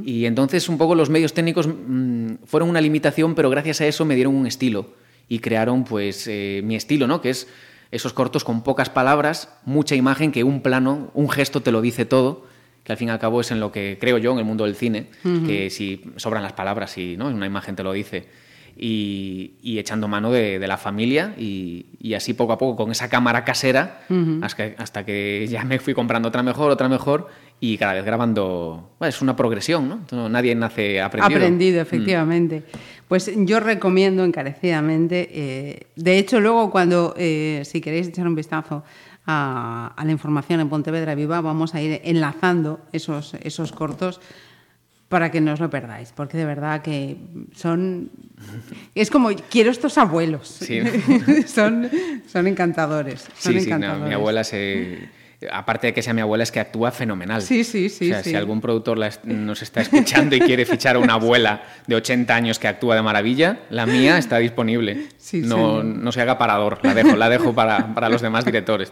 Y entonces un poco los medios técnicos mm, fueron una limitación, pero gracias a eso me dieron un estilo y crearon pues eh, mi estilo, ¿no? Que es esos cortos con pocas palabras, mucha imagen, que un plano, un gesto te lo dice todo, que al fin y al cabo es en lo que creo yo en el mundo del cine, que si sobran las palabras y ¿no? una imagen te lo dice. Y, y echando mano de, de la familia y, y así poco a poco con esa cámara casera hasta, que, hasta que ya me fui comprando otra mejor, otra mejor y cada vez grabando. Bueno, es una progresión, ¿no? Nadie nace aprendido.
Aprendido,
Mm.
Pues yo recomiendo encarecidamente, eh, de hecho luego cuando, eh, si queréis echar un vistazo a, a la información en Pontevedra Viva, vamos a ir enlazando esos, esos cortos para que no os lo perdáis, porque de verdad que son... Es como, quiero estos abuelos.
Sí. [LAUGHS]
son, son encantadores. Son
Sí, sí, no, mi abuela se aparte de que sea mi abuela, es que actúa fenomenal.
Sí, sí, sí,
O sea,
sí.
si algún productor la est- nos está escuchando y quiere fichar a una abuela de 80 años que actúa de maravilla, la mía está disponible.
Sí,
no, no se haga parador, la dejo, la dejo para, para los demás directores.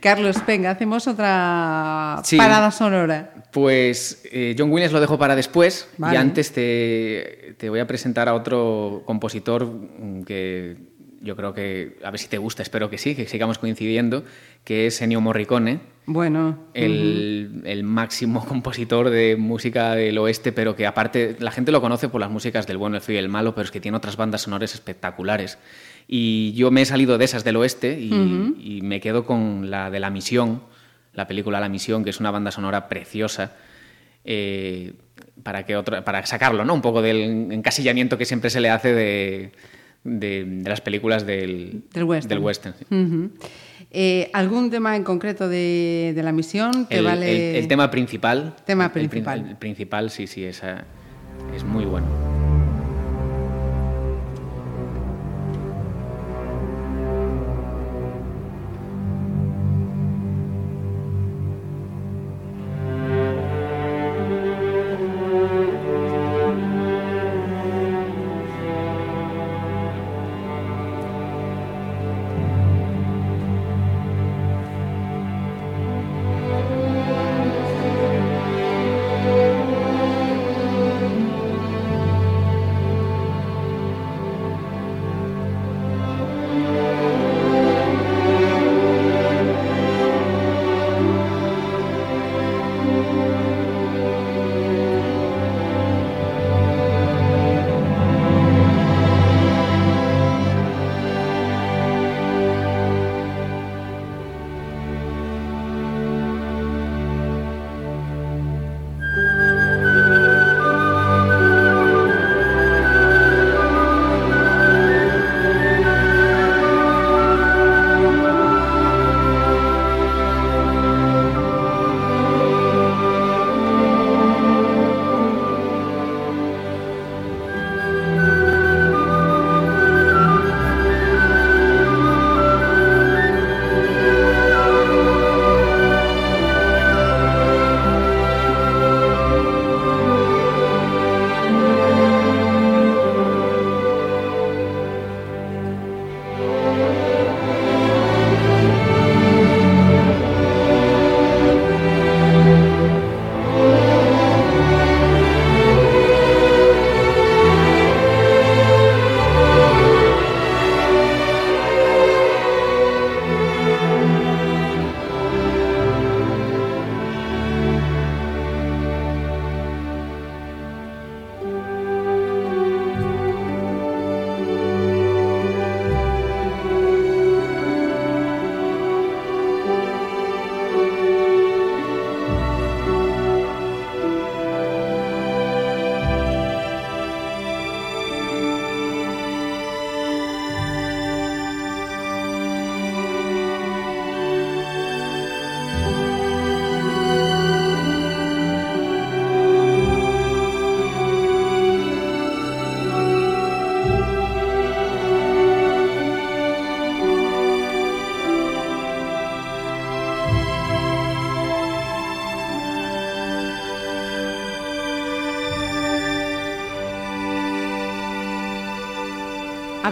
Carlos, venga, hacemos otra
Sí.
parada sonora.
Pues eh, John Williams lo dejo para después
Vale.
y antes te, te voy a presentar a otro compositor mm, que yo creo que, a ver si te gusta, espero que sí, que sigamos coincidiendo, que es Ennio Morricone,
Bueno,
el, el máximo [LAUGHS] compositor de música del oeste, pero que aparte la gente lo conoce por las músicas del bueno, el feo y el malo, pero es que tiene otras bandas sonoras espectaculares. Y yo me he salido de esas del oeste y, y me quedo con la de La Misión, la película La Misión, que es una banda sonora preciosa. eh, para, que otra, para sacarlo, ¿no? Un poco del encasillamiento que siempre se le hace de, de- de las películas del,
del western.
del western, sí.
Ujú. Eh, ¿Algún tema en concreto de, de la misión que
el,
vale?
el- el tema principal.
Tema
el prin-
principal.
El, principal, sí, sí, esa, es muy bueno.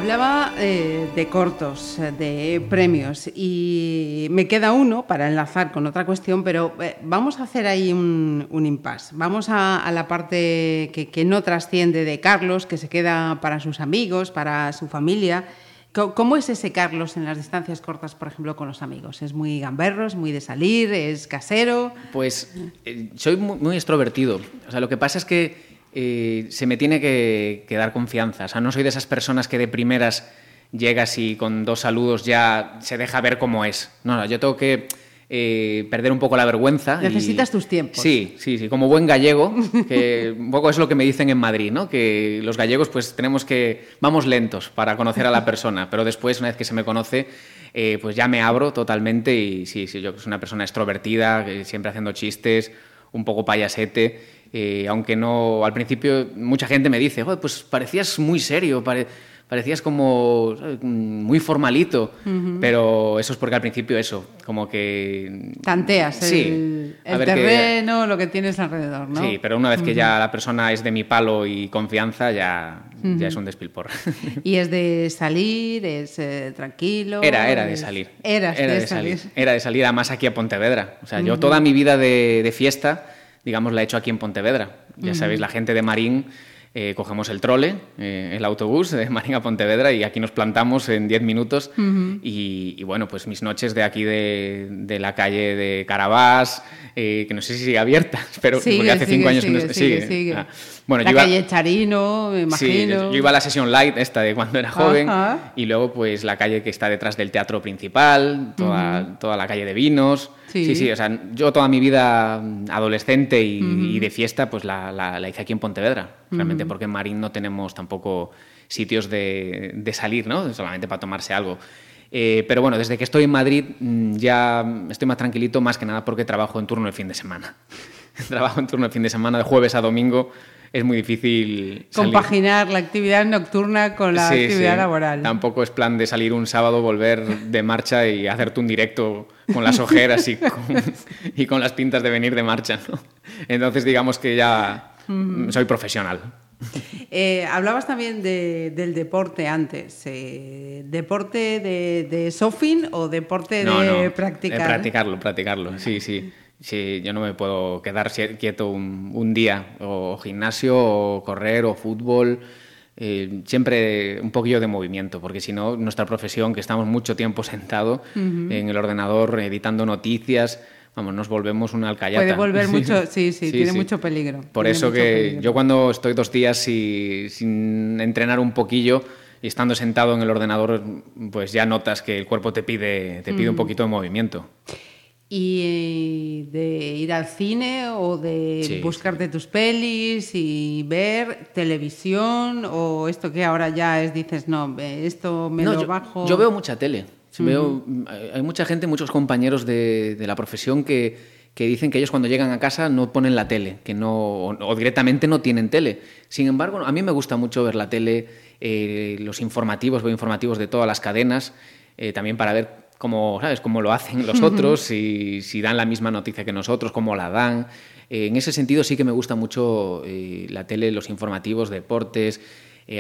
Hablaba eh, de cortos, eh, de premios, y me queda uno para enlazar con otra cuestión, pero eh, vamos a hacer ahí un, un impasse. Vamos a, a la parte que, que no trasciende de Carlos, que se queda para sus amigos, para su familia. ¿Cómo es ese Carlos en las distancias cortas, por ejemplo, con los amigos? ¿Es muy gamberro, es muy de salir, es casero?
Pues eh, soy muy, muy extrovertido. O sea, lo que pasa es que eh, se me tiene que, que dar confianza. O sea, no soy de esas personas que de primeras llegas y con dos saludos ya se deja ver cómo es. No, no, yo tengo que eh, perder un poco la vergüenza. y-
Necesitas tus tiempos.
Sí, sí, sí. Como buen gallego, que [LAUGHS] un poco es lo que me dicen en Madrid, ¿no? Que los gallegos pues tenemos que... Vamos lentos para conocer a la persona, pero después, una vez que se me conoce, eh, pues ya me abro totalmente y sí, sí, yo soy una persona extrovertida, siempre haciendo chistes, un poco payasete, eh, aunque no... Al principio mucha gente me dice, "Joder, pues parecías muy serio, pare- parecías como ¿sabes? muy formalito, pero eso es porque al principio eso, como que...
Tanteas
Sí,
el, el terreno, lo que tienes alrededor, ¿no?
Sí, pero una vez que ya la persona es de mi palo y confianza, ya, ya es un despilporre. [LAUGHS]
Y es de salir, es eh, tranquilo.
Era, era de salir.
Eras
era
de, salir.
Era de salir, además aquí a Pontevedra. O sea, yo toda mi vida de, de fiesta, digamos, la he hecho aquí en Pontevedra. Ya sabéis, la gente de Marín, eh, cogemos el trole, eh, el autobús de Marín a Pontevedra y aquí nos plantamos en 10 minutos. y, y bueno, pues mis noches de aquí de, de la calle de Carabás, eh, que no sé si sigue abierta, [LAUGHS] pero
Sigue,
porque hace
sigue,
cinco años que no
sigue,
sigue.
sigue, sigue.
Ah, Bueno,
la
yo iba-
calle Charino, me imagino.
Sí, yo, yo iba a la sesión light esta de cuando era joven
Ajá.
y luego pues la calle que está detrás del teatro principal, toda, toda la calle de vinos.
Sí.
Sí. sí, o sea, yo toda mi vida adolescente y, y de fiesta pues la, la- la hice aquí en Pontevedra, realmente porque en Marín no tenemos tampoco sitios de, de salir, ¿no? Solamente para tomarse algo. Eh, pero bueno, desde que estoy en Madrid mm, ya estoy más tranquilito, más que nada porque trabajo en turno de fin de semana. [LAUGHS] trabajo en turno de fin de semana, de jueves a domingo. Es muy difícil salir.
Compaginar la actividad nocturna con la
Sí,
actividad
sí.
laboral.
Tampoco es plan de salir un sábado, volver de marcha y hacerte un directo con las ojeras y [LAUGHS] con, y con las pintas de venir de marcha. ¿no? Entonces, digamos que ya soy profesional. [LAUGHS]
Eh, hablabas también de- del deporte antes. eh, ¿Deporte de, de surfing o deporte
No,
de
no,
practicar?
de practicarlo, practicarlo, sí, sí. Sí, yo no me puedo quedar quieto un, un día, o gimnasio, o correr, o fútbol. eh, siempre un poquillo de movimiento, porque si no, nuestra profesión, que estamos mucho tiempo [LAUGHS] sentado en el ordenador editando noticias, vamos, nos volvemos una alcayata.
Puede volver [LAUGHS] mucho- sí, sí, tiene mucho peligro,
Por
tiene
eso que
peligro.
yo cuando estoy dos días si- sin entrenar un poquillo y estando sentado en el ordenador, pues ya notas que el cuerpo te pide, te pide un poquito de movimiento.
¿Y eh, de ir al cine o de
Sí,
buscarte tus pelis y ver televisión o esto que ahora ya es, dices, no, eh, esto me
No,
lo
yo,
bajo?
yo veo mucha tele. Veo, hay mucha gente, muchos compañeros de, de la profesión que, que dicen que ellos cuando llegan a casa no ponen la tele, que no, o, directamente no tienen tele. Sin embargo, a mí me gusta mucho ver la tele, eh, los informativos, veo informativos de todas las cadenas, eh, también para ver cómo, ¿sabes? cómo lo hacen los otros, si, si dan la misma noticia que nosotros, cómo la dan. Eh, en ese sentido sí que me gusta mucho la tele, los informativos, deportes,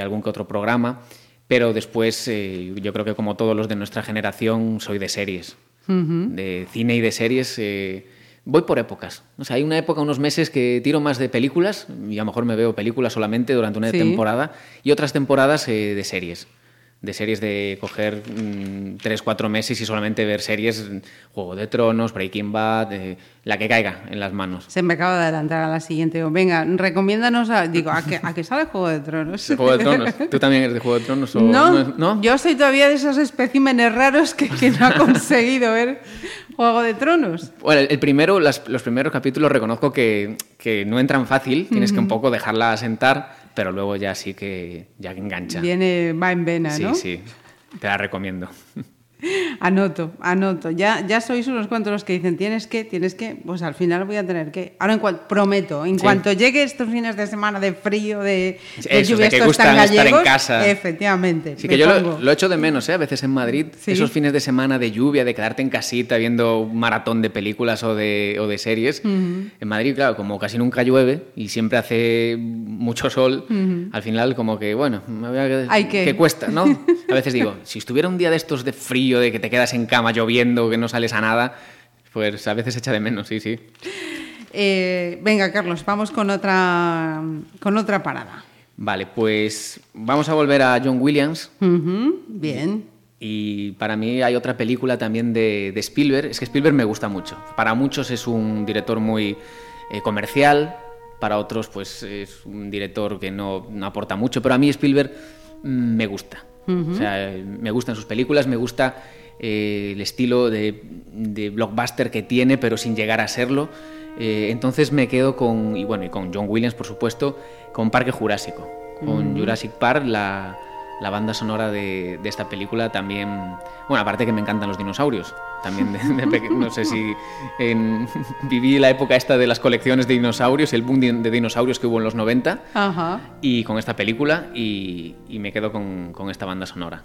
algún que otro programa. Pero después, eh, yo creo que como todos los de nuestra generación, soy de series. De cine y de series. eh, voy por épocas. O sea, hay una época, unos meses que tiro más de películas, y a lo mejor me veo películas solamente durante una
Sí.
temporada, y otras temporadas eh, de series. De series de coger mm, tres, cuatro meses y solamente ver series, Juego de Tronos, Breaking Bad, eh, la que caiga en las manos.
Se me acaba de adelantar a la siguiente. Venga, recomiéndanos, a, digo, ¿a qué, a qué sale Juego de Tronos?
¿Juego de Tronos? [LAUGHS] ¿Tú también eres de Juego de Tronos? O
No,
¿no?
yo soy todavía de esos especímenes raros que, que no ha [LAUGHS] conseguido ver Juego de Tronos.
Bueno, el, primero, las- los primeros capítulos reconozco que, que no entran fácil, tienes que un poco dejarla asentar, pero luego ya sí que ya engancha.
Viene, va en vena,
sí,
¿no?
sí, te la recomiendo. [LAUGHS]
Anoto, anoto. Ya, ya sois unos cuantos los que dicen, tienes que, tienes que, pues al final voy a tener que. Ahora, en cuanto, prometo, en
Sí.
cuanto llegue estos fines de semana de frío, de, lluvia,
de que
estos tan
gustan estar en
gallegos,
casa.
efectivamente.
Sí, que yo lo, lo echo de menos, ¿eh? A veces en Madrid,
Sí.
esos fines de semana de lluvia, de quedarte en casita viendo un maratón de películas o de, o de series. En Madrid, claro, como casi nunca llueve y siempre hace mucho sol, al final como que, bueno, me voy a-
Hay que-
cuesta, ¿no? A veces digo, si estuviera un día de estos de frío, de que te quedas en cama lloviendo, que no sales a nada, pues a veces echa de menos, sí, sí.
Eh, venga, Carlos, vamos con otra, con otra parada.
Vale, pues vamos a volver a John Williams.
Bien.
Y para mí hay otra película también de, de Spielberg. Es que Spielberg me gusta mucho. Para muchos es un director muy eh, comercial, para otros pues es un director que no, no aporta mucho, pero a mí Spielberg mm, me gusta. O sea, me gustan sus películas, me gusta eh, el estilo de, de blockbuster que tiene, pero sin llegar a serlo. Eh, entonces me quedo con, y bueno, y con John Williams, por supuesto, con Parque Jurásico, con Jurassic Park, la, la banda sonora de, de esta película también, bueno, aparte que me encantan los dinosaurios, también de, de peque- no sé si en- [LAUGHS] viví la época esta de las colecciones de dinosaurios, el boom de, dinosaurios que hubo en los 90
Ajá.
y con esta película y, y me quedo con, con esta banda sonora.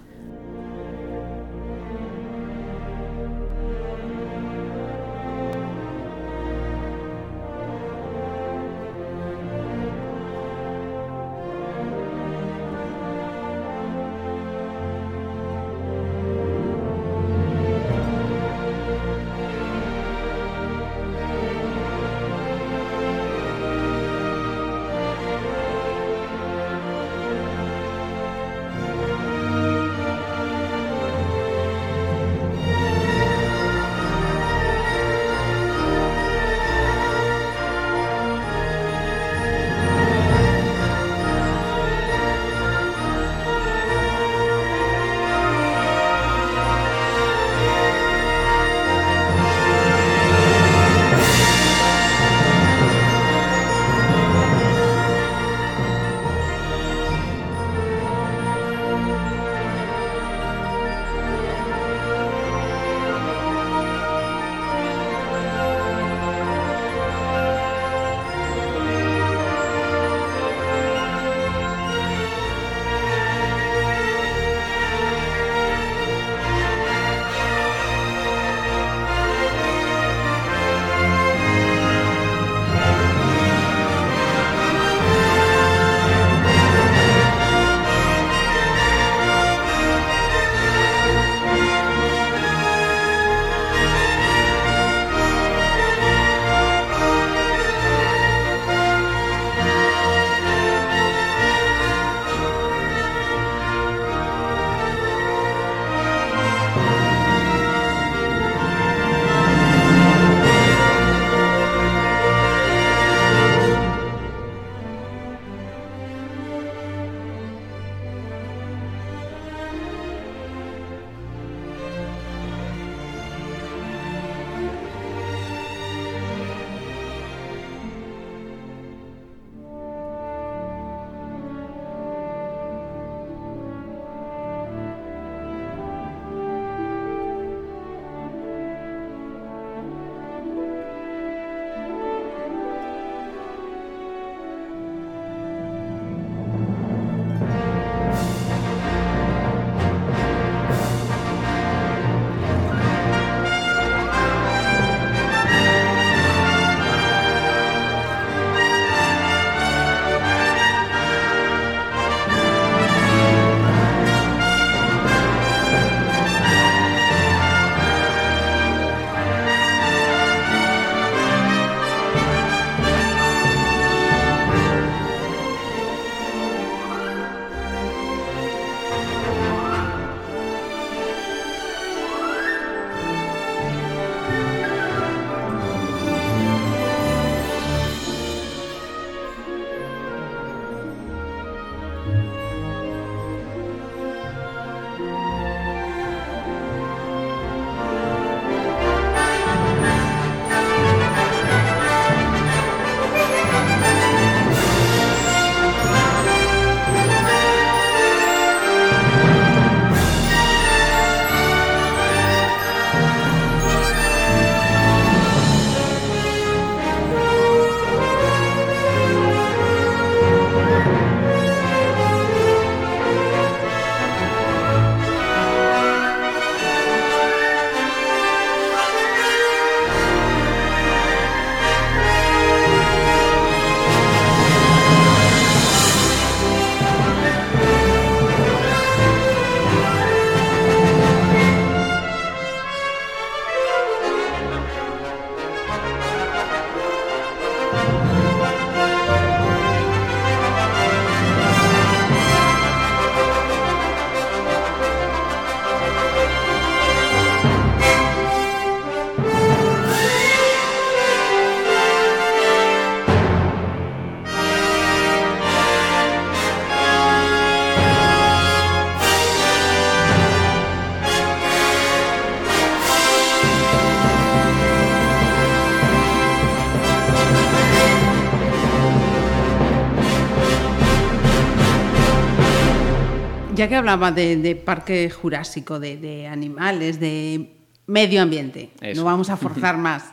Ya que hablaba de, de parque jurásico, de, de animales, de medio ambiente,
Eso.
no vamos a forzar [LAUGHS] más.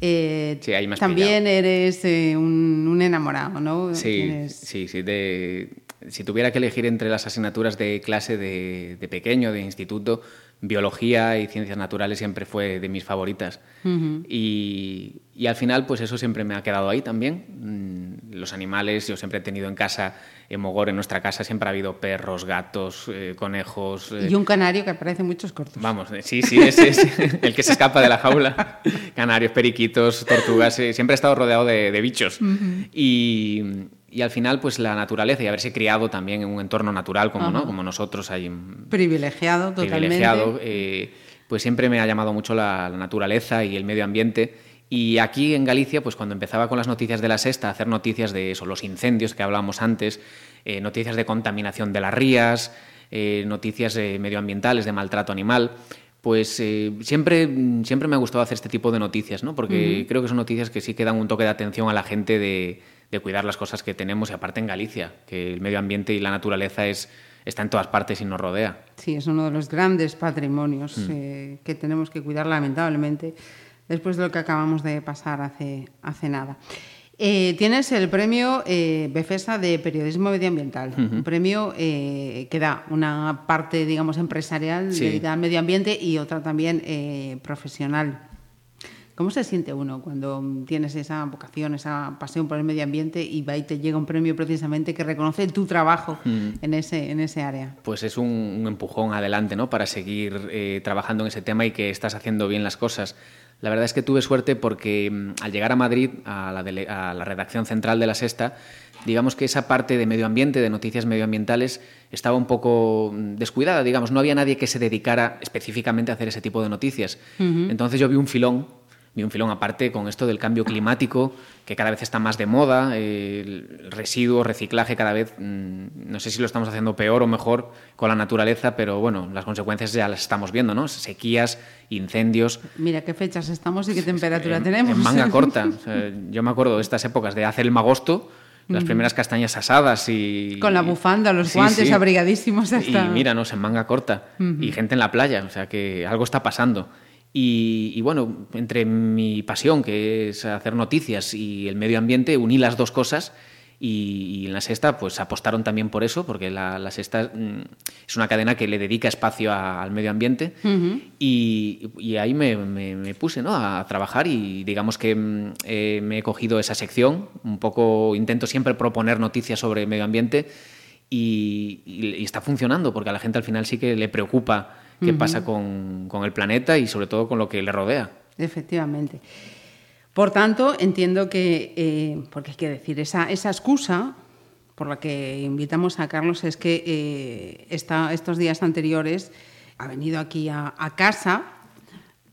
Eh,
Sí,
también eres eh, un, un enamorado, ¿no?
Sí, sí, sí. de- si tuviera que elegir entre las asignaturas de clase de, de pequeño, de instituto, biología y ciencias naturales siempre fue de mis favoritas. y, y al final, pues eso siempre me ha quedado ahí también. Mm, Los animales, yo siempre he tenido en casa, en Mogor, en nuestra casa, siempre ha habido perros, gatos, eh, conejos. eh,
Y un canario que aparece en muchos cortos.
Vamos, eh, sí, sí, ese es [LAUGHS] el que se escapa de la jaula. Canarios, periquitos, tortugas, eh, siempre he estado rodeado de, de bichos. y, y al final, pues la naturaleza y haberse criado también en un entorno natural como, ¿no? como nosotros, ahí en-
Privilegiado totalmente.
privilegiado, eh, pues siempre me ha llamado mucho la, la naturaleza y el medio ambiente. Y aquí en Galicia, pues cuando empezaba con las noticias de la sexta, hacer noticias de eso, los incendios que hablábamos antes, eh, noticias de contaminación de las rías, eh, noticias eh, medioambientales, de maltrato animal, pues eh, siempre, siempre me ha gustado hacer este tipo de noticias, ¿no? Porque creo que son noticias que sí que dan un toque de atención a la gente de, de cuidar las cosas que tenemos y aparte en Galicia, que el medio ambiente y la naturaleza es, está en todas partes y nos rodea.
Sí, es uno de los grandes patrimonios
Mm.
eh, que tenemos que cuidar lamentablemente después de lo que acabamos de pasar hace, hace nada. Eh, tienes el premio eh, Befesa de Periodismo Medioambiental, un premio eh, que da una parte, digamos, empresarial
Sí.
dedicada al medio ambiente y otra también eh, profesional. ¿Cómo se siente uno cuando tienes esa vocación, esa pasión por el medio ambiente y va y te llega un premio precisamente que reconoce tu trabajo
Mm.
en, ese, en ese área?
pues es un, un empujón adelante, ¿no? Para seguir eh, trabajando en ese tema y que estás haciendo bien las cosas. La verdad es que tuve suerte porque mm, al llegar a Madrid, a la, dele- a la redacción central de la Sexta, digamos que esa parte de medio ambiente, de noticias medioambientales, estaba un poco mm, descuidada, digamos. No había nadie que se dedicara específicamente a hacer ese tipo de noticias. Entonces yo vi un filón vi un filón aparte con esto del cambio climático, que cada vez está más de moda, eh, el residuo, reciclaje cada vez, mm, no sé si lo estamos haciendo peor o mejor con la naturaleza, pero bueno, las consecuencias ya las estamos viendo, ¿no? Sequías, incendios.
Mira qué fechas estamos y qué temperatura
en,
tenemos.
En manga [LAUGHS] corta. O sea, yo me acuerdo de estas épocas de hacer el magosto, las primeras castañas asadas y...
Con la bufanda, los
Sí,
guantes
sí.
abrigadísimos hasta...
Y míranos, en manga corta. Y gente en la playa, o sea que algo está pasando. Y, y bueno, entre mi pasión, que es hacer noticias, y el medio ambiente, uní las dos cosas. Y, y en la sexta, pues apostaron también por eso, porque la, la sexta mm, es una cadena que le dedica espacio a- al medio ambiente. y, y ahí me, me- me puse ¿no? a trabajar y digamos que mm, eh, me he cogido esa sección. Un poco intento siempre proponer noticias sobre medio ambiente y está funcionando, porque a la gente al final sí que le preocupa qué pasa con, con el planeta y sobre todo con lo que le rodea.
Efectivamente. Por tanto, entiendo que, eh, porque hay que decir, esa, esa excusa por la que invitamos a Carlos es que eh, esta- estos días anteriores ha venido aquí a, a casa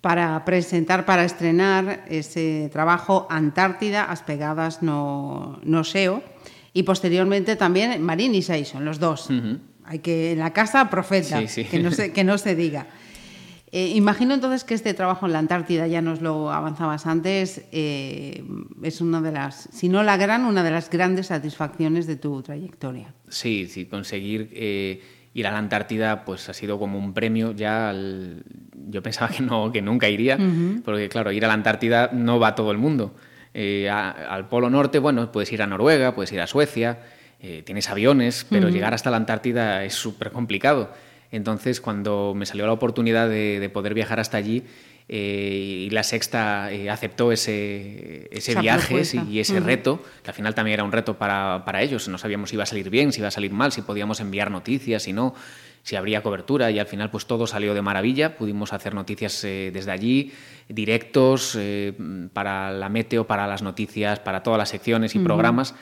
para presentar, para estrenar ese trabajo Antártida, As Pegadas no, no Seo, y posteriormente también Marín y Saison, los dos. Hay que, en la casa, profeta,
Sí, sí.
Que, no se, que no se diga. Eh, imagino entonces que este trabajo en la Antártida, ya nos lo avanzabas antes, eh, es una de las, si no la gran, una de las grandes satisfacciones de tu trayectoria.
Sí, sí, conseguir eh, ir a la Antártida pues ha sido como un premio ya al- Yo pensaba que, no, que nunca iría, porque claro, ir a la Antártida no va todo el mundo. A- al Polo Norte, bueno, puedes ir a Noruega, puedes ir a Suecia, eh, tienes aviones, pero llegar hasta la Antártida es súper complicado. Entonces, cuando me salió la oportunidad de, de poder viajar hasta allí eh, y la Sexta eh, aceptó ese, ese
Esa
viaje sí, y ese reto, que al final también era un reto para, para ellos. No sabíamos si iba a salir bien, si iba a salir mal, si podíamos enviar noticias, si no, si habría cobertura. Y al final, pues todo salió de maravilla. Pudimos hacer noticias eh, desde allí, directos, eh, para la meteo, para las noticias, para todas las secciones y programas.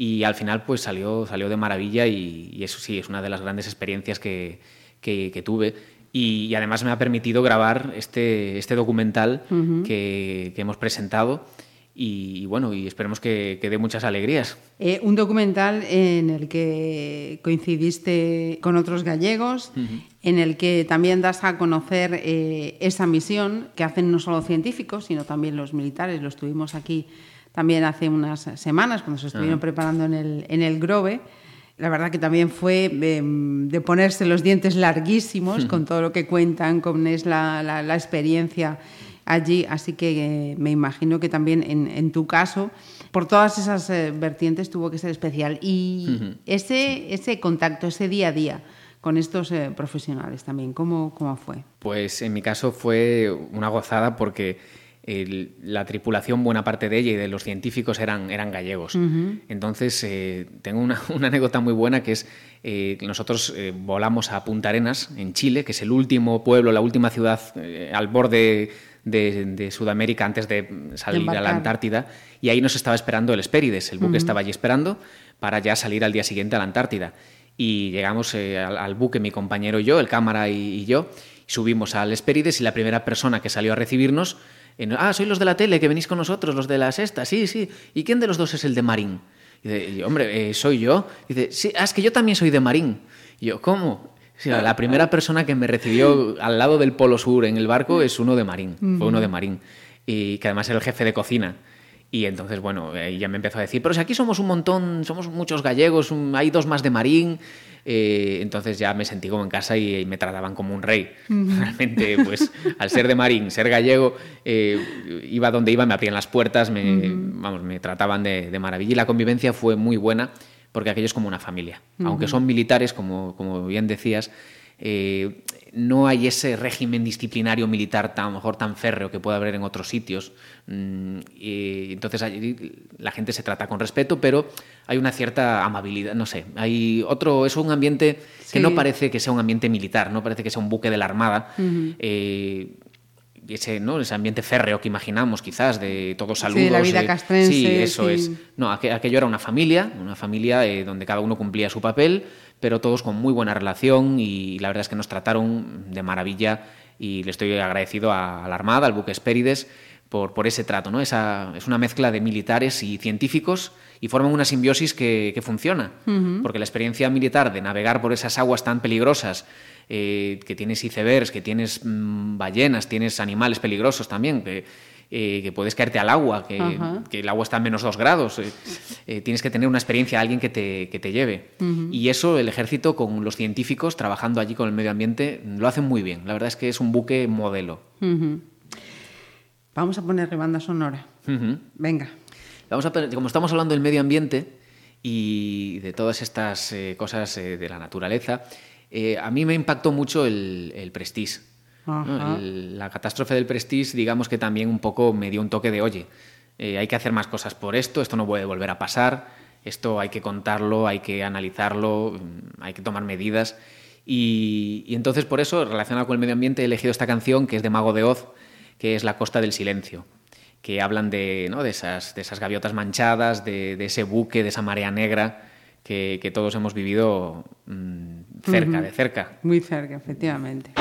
Y al final, pues salió, salió de maravilla y, y eso sí, es una de las grandes experiencias que, que- que tuve. Y, y además me ha permitido grabar este, este documental que, que hemos presentado. Y, y bueno, y esperemos que, que dé muchas alegrías.
Eh, un documental en el que coincidiste con otros gallegos, en el que también das a conocer eh, esa misión que hacen no solo científicos, sino también los militares. Lo estuvimos aquí también hace unas semanas, cuando se estuvieron preparando en el, en el Grove. la verdad que también fue eh, de ponerse los dientes larguísimos con todo lo que cuentan, con es la, la, la experiencia allí, así que eh, me imagino que también en, en, tu caso, por todas esas eh, vertientes tuvo que ser especial. Y uh -huh. ese, ese contacto, ese día a día con estos eh, profesionales también, ¿cómo, ¿cómo fue?
Pues en mi caso fue una gozada porque el, la tripulación, buena parte de ella y de los científicos eran, eran gallegos. Uh -huh. Entonces, eh, tengo una, [LAUGHS] una, anécdota muy buena que es eh, nosotros eh, volamos a Punta Arenas, en Chile, que es el último pueblo, la última ciudad eh, al borde de, de, Sudamérica antes de salir de a la Antártida, y ahí nos estaba esperando el Hespérides, el buque uh -huh. estaba allí esperando para ya salir al día siguiente a la Antártida. Y llegamos eh, al, al, buque, mi compañero y yo, el cámara y, y yo, y subimos al Hespérides y la primera persona que salió a recibirnos en, ah, sois los de la tele, que venís con nosotros, los de la sexta, sí, sí. ¿Y quién de los dos es el de Marín? Y dice, hombre, eh, soy yo. Y dice, sí, ah, es que yo también soy de Marín. Y yo, ¿cómo? Sea, la primera persona que me recibió al lado del Polo Sur en el barco es uno de Marín, fue uno de Marín. Y que además era el jefe de cocina. Y entonces, bueno, ahí ya me empezó a decir, pero si aquí somos un montón, somos muchos gallegos, hay dos más de Marín. Eh, entonces ya me sentí como en casa y, y me trataban como un rey. [LAUGHS] Realmente, pues al ser de Marín, ser gallego, eh, iba donde iba, me abrían las puertas, me, vamos, me trataban de, de, maravilla y la convivencia fue muy buena porque aquello es como una familia. Aunque son militares, como, como bien decías, eh, no hay ese régimen disciplinario militar tan, a lo mejor tan férreo que puede haber en otros sitios. Mm, y entonces allí la gente se trata con respeto, pero hay una cierta amabilidad, no sé. Hay otro, es un ambiente sí. que no parece que sea un ambiente militar, no parece que sea un buque de la Armada. Uh -huh. eh, ese, ¿no? ese ambiente férreo que imaginamos, quizás, de todos saludos.
Sí, la vida castrense.
Sí, eso sí. es. No, aquello era una familia, una familia eh, donde cada uno cumplía su papel pero todos con muy buena relación y la verdad es que nos trataron de maravilla y le estoy agradecido a, a la Armada, al buque Espérides, por, por ese trato. ¿no? Esa, es una mezcla de militares y científicos y forman una simbiosis que, que funciona, uh -huh. porque la experiencia militar de navegar por esas aguas tan peligrosas, eh, que tienes icebergs, que tienes mmm, ballenas, tienes animales peligrosos también, que, eh, que puedes caerte al agua, que, el agua está a menos dos grados. Eh, eh, tienes que tener una experiencia, alguien que te, que te lleve. Uh -huh. Y eso el ejército con los científicos trabajando allí con el medio ambiente lo hacen muy bien. La verdad es que es un buque modelo.
Uh -huh. Vamos a ponerle banda sonora. Venga.
Vamos a, como estamos hablando del medio ambiente y de todas estas cosas de la naturaleza, a mí me impactó mucho el, el Prestige ¿no? El, la catástrofe del Prestige, digamos que también un poco me dio un toque de, oye, eh, hay que hacer más cosas por esto, esto no puede volver a pasar, esto hay que contarlo, hay que analizarlo, mm, hay que tomar medidas. Y, y, entonces por eso, relacionado con el medio ambiente, he elegido esta canción que es de Mago de Oz, que es La Costa del Silencio, que hablan de, ¿no? de, esas, de esas gaviotas manchadas, de, de ese buque, de esa marea negra que, que todos hemos vivido mmm, cerca, uh -huh. de cerca.
Muy cerca, efectivamente.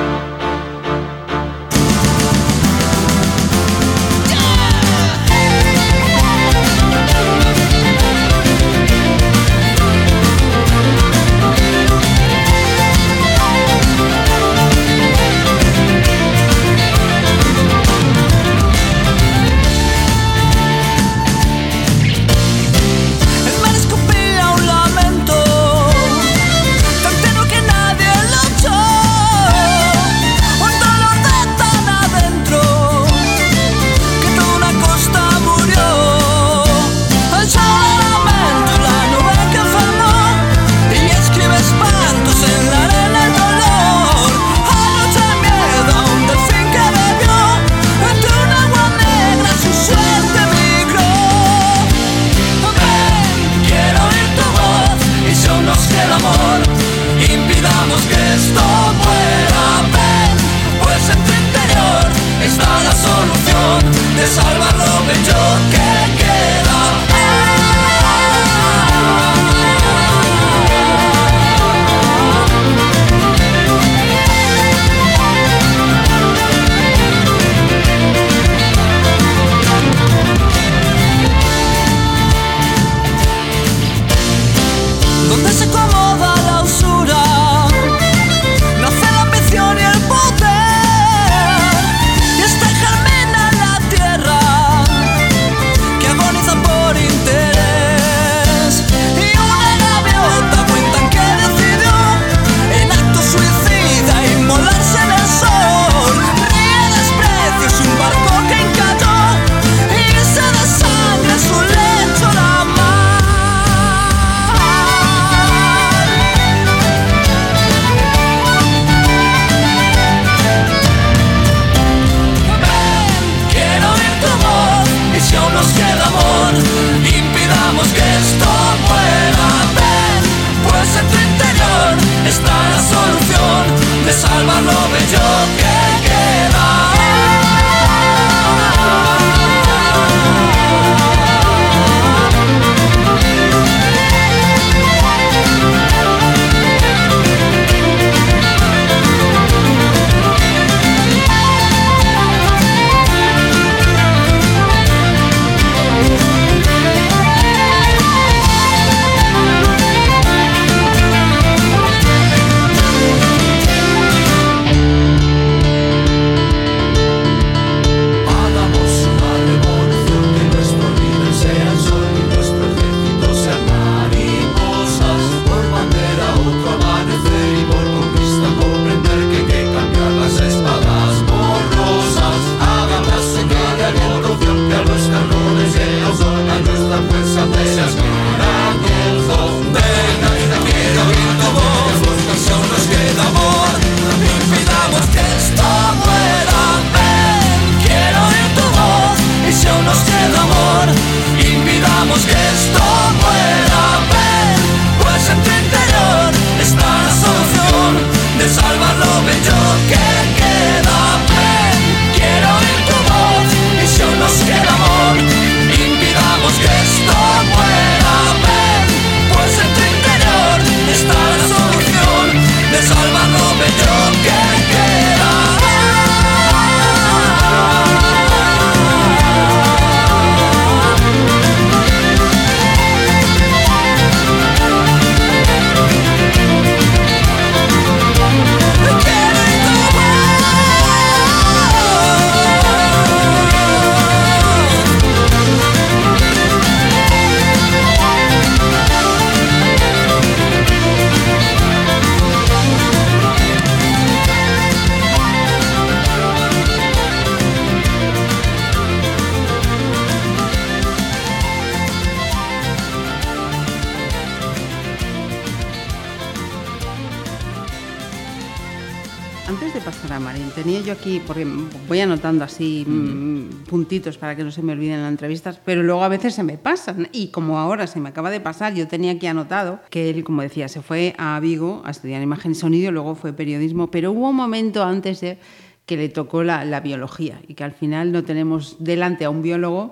Tenía yo aquí, porque voy anotando así mm, puntitos para que no se me olviden las entrevistas, pero luego a veces se me pasan. Y como ahora se me acaba de pasar, yo tenía aquí anotado que él, como decía, se fue a Vigo a estudiar imagen y sonido, luego fue periodismo, pero hubo un momento antes de que le tocó la, la biología y que al final no tenemos delante a un biólogo,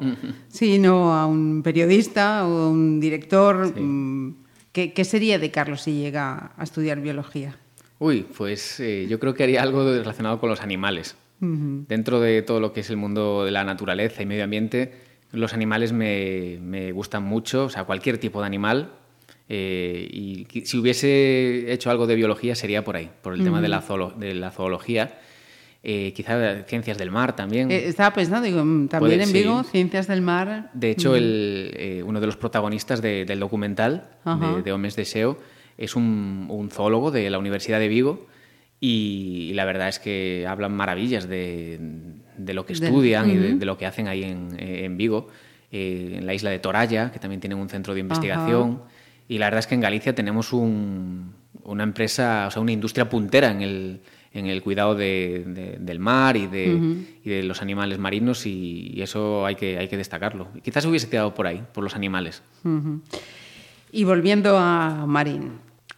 sino a un periodista o un director. mm, ¿Qué, qué sería de Carlos si llega a estudiar biología?
Uy, pues eh, yo creo que haría algo relacionado con los animales. Dentro de todo lo que es el mundo de la naturaleza y medio ambiente, los animales me, me gustan mucho, o sea, cualquier tipo de animal. eh, y si hubiese hecho algo de biología sería por ahí, por el tema de la, zoolo- de la zoología. Eh, quizá ciencias del mar también.
Eh, estaba pensando, digo, mm, también en Vigo,
sí.
Ciencias del Mar.
De hecho, el, eh, uno de los protagonistas de- del documental de, de Homes de SEO es un, un zoólogo de la Universidad de Vigo y, la verdad es que hablan maravillas de, de lo que
Del-
estudian y de, lo que hacen ahí en, eh, en Vigo, eh, en la isla de Toralla, que también tienen un centro de investigación. Y la verdad es que en Galicia tenemos un- una empresa, o sea, una industria puntera en el, en el cuidado de- de- del mar y de, y de los animales marinos y, y eso hay que, hay que destacarlo. Quizás hubiese quedado por ahí, por los animales.
Y volviendo a Marín,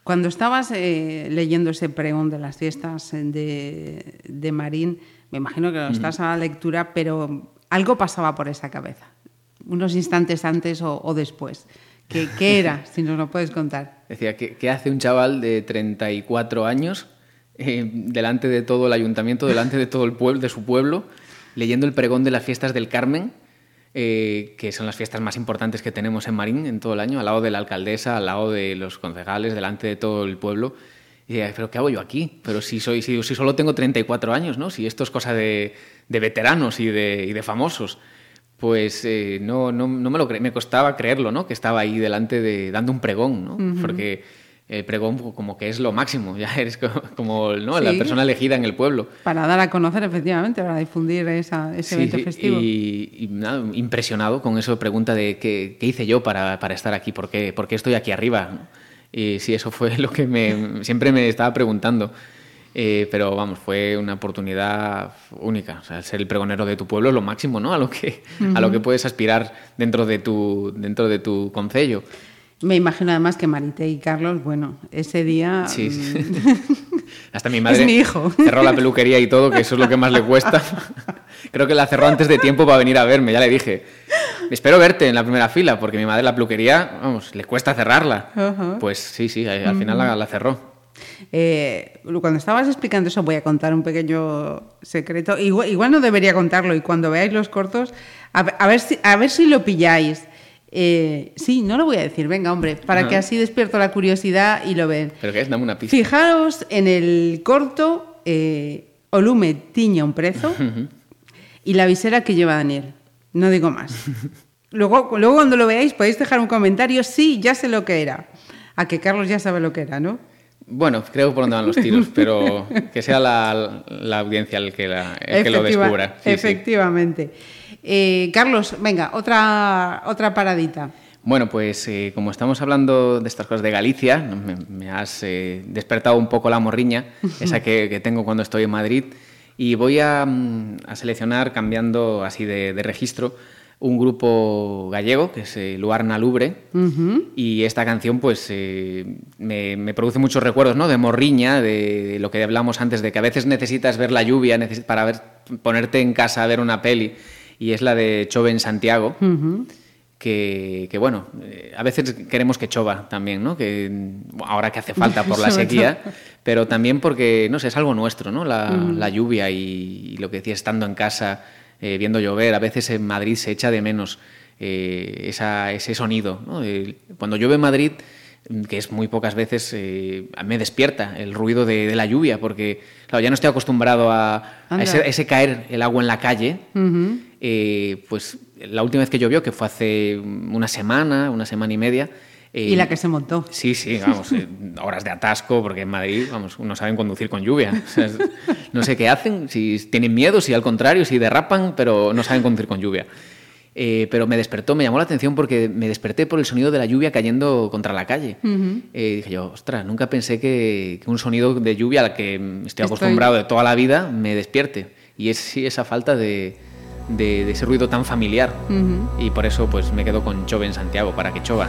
cuando estabas eh, leyendo ese pregón de las fiestas eh, de, de Marín, me imagino que no estás a la lectura, pero algo pasaba por esa cabeza, unos instantes antes o, o después. ¿Qué, qué era, [LAUGHS] si nos lo puedes contar?
Decía, ¿qué, qué hace un chaval de 34 años eh, delante de todo el ayuntamiento, delante de todo el pueblo, de su pueblo, leyendo el pregón de las fiestas del Carmen, eh, que son las fiestas más importantes que tenemos en Marín en todo el año, al lado de la alcaldesa, al lado de los concejales, delante de todo el pueblo? Y decía, ¿pero qué hago yo aquí? Pero si, soy, si, si solo tengo 34 años, ¿no? Si esto es cosa de, de veteranos y de, y de famosos pues eh, no, no, no me lo cre me costaba creerlo, ¿no? Que estaba ahí delante de dando un pregón, ¿no? Porque el pregón como que es lo máximo, ya [LAUGHS] eres co- como, ¿no? la
Sí.
persona elegida en el pueblo.
Para dar a conocer, efectivamente, para difundir esa- ese
Sí,
evento festivo.
Y, y nada, impresionado con eso, pregunta de qué, qué hice yo para, para estar aquí, ¿Por qué, por qué estoy aquí arriba. Y sí, eso fue [LAUGHS] lo que me, siempre me estaba preguntando. Eh, pero vamos, fue una oportunidad única. O sea, ser el pregonero de tu pueblo es lo máximo, ¿no? A lo que, a lo que puedes aspirar dentro de tu, dentro de tu concello.
Me imagino además que Marité y Carlos, bueno, ese día...
Sí, sí.
mm,
Hasta mi madre
mi hijo.
cerró la peluquería y todo, que eso es lo que más le cuesta. Creo que la cerró antes de tiempo para venir a verme, ya le dije. Espero verte en la primera fila, porque mi madre la peluquería, vamos, le cuesta cerrarla. Pues sí, sí, al final la, la cerró.
Eh, cuando estabas explicando eso, voy a contar un pequeño secreto. Igual, igual no debería contarlo y cuando veáis los cortos, a ver, si, a ver si lo pilláis. Eh, sí, no lo voy a decir, venga, hombre, para que así despierto la curiosidad y lo ven.
¿Pero qué es? Dame una pista.
Fijaros en el corto, eh, Olume tiña un prezo [LAUGHS] y la visera que lleva Daniel. No digo más. [LAUGHS] Luego, luego cuando lo veáis podéis dejar un comentario, sí, ya sé lo que era. A que Carlos ya sabe lo que era, ¿no?
Bueno, creo por dónde van los tiros, pero [LAUGHS] que sea la, la audiencia el que, la- el que lo descubra. Sí, sí.
Eh, Carlos, venga, otra, otra paradita.
Bueno, pues eh, como estamos hablando de estas cosas de Galicia, me, me has eh, despertado un poco la morriña, [LAUGHS] esa que, que tengo cuando estoy en Madrid, y voy a, mm, a seleccionar, cambiando así de, de registro, un grupo gallego, que es eh, Luarna Lubre, y esta canción pues me, me produce muchos recuerdos, ¿no? De morriña, de lo que hablamos antes, de que a veces necesitas ver la lluvia para ver, ponerte en casa a ver una peli, y es la de Chove en Santiago que, que, bueno, eh, a veces queremos que chova también, ¿no? Que ahora que hace falta por la [LAUGHS] sequía, pero también porque, no sé, es algo nuestro, ¿no? La, la lluvia y, y lo que decías, estando en casa, eh, viendo llover, a veces en Madrid se echa de menos eh, esa- ese sonido, cuando llueve en Madrid, que es muy pocas veces, eh, me despierta el ruido de, de la lluvia, porque, claro, ya no estoy acostumbrado a, a ese caer el agua en la calle, eh, pues la última vez que llovió, que fue hace una semana, una semana y media. eh,
Y la que se montó.
Sí, sí, vamos, eh, horas de atasco, porque en Madrid, vamos, no saben conducir con lluvia. O sea, es- no sé qué hacen, si tienen miedo, si al contrario, si derrapan, pero no saben conducir con lluvia.
Eh, pero me despertó, me llamó la atención porque me desperté por el sonido de la lluvia cayendo contra la calle. Eh, dije yo, ostras, nunca pensé que, que un sonido de lluvia al que estoy
Estoy-
acostumbrado de toda la vida me despierte. Y es sí, esa falta de, de- de ese ruido tan familiar. Y por eso pues me quedo con Chove en Santiago, para que chova.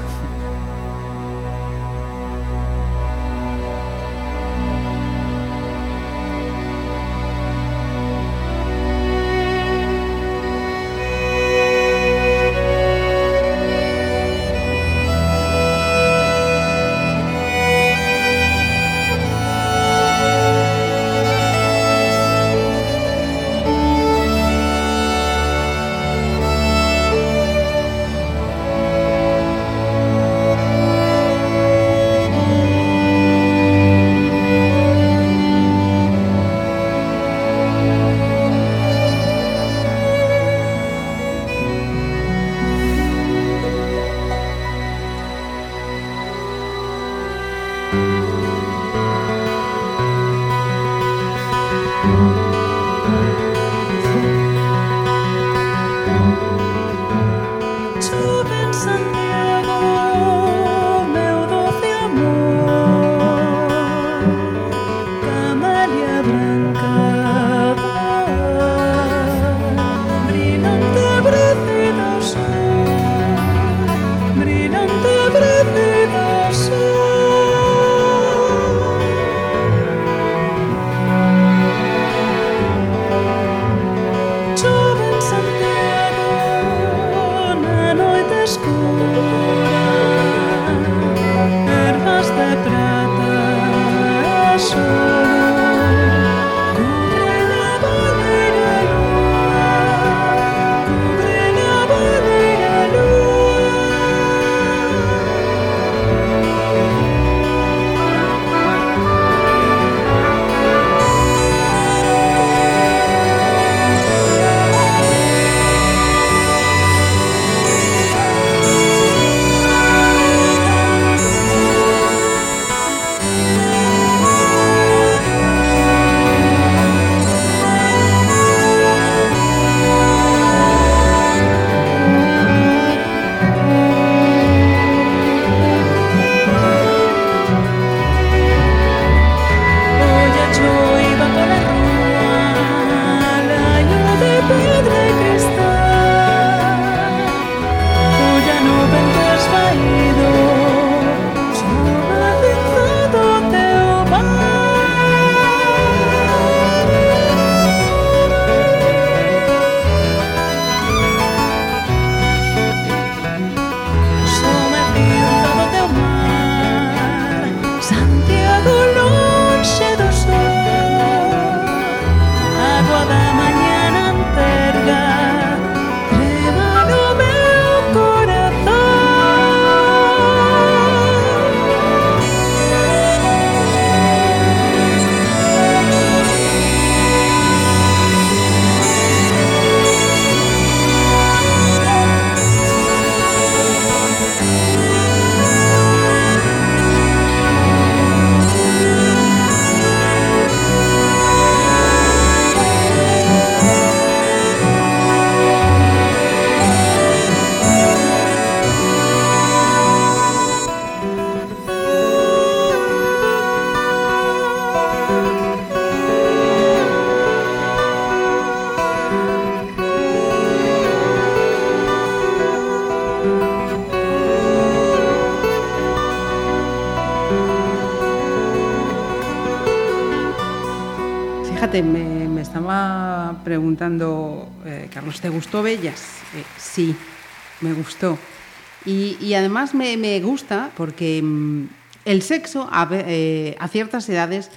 Además me, me gusta porque mm, el sexo a, eh, a ciertas edades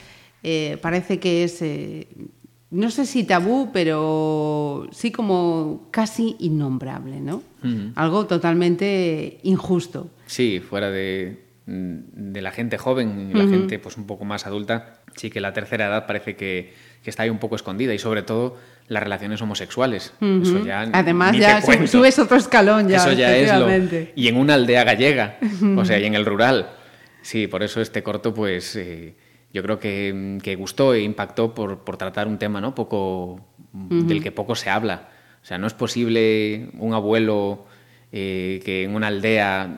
eh, parece que es, eh, no sé si tabú, pero sí como casi innombrable, ¿no? Algo totalmente injusto.
Sí, fuera de, de la gente joven y la gente pues un poco más adulta, sí que la tercera edad parece que, que está ahí un poco escondida y sobre todo las relaciones homosexuales. Eso
Ujú.
ya
Además, ya subes otro escalón ya.
Eso ya es lo... Y en una aldea gallega, o sea, y en el rural. Sí, por eso este corto, pues eh, yo creo que, que gustó e impactó por, por tratar un tema ¿no? poco, del que poco se habla.
O sea, no es posible un abuelo eh, que en una aldea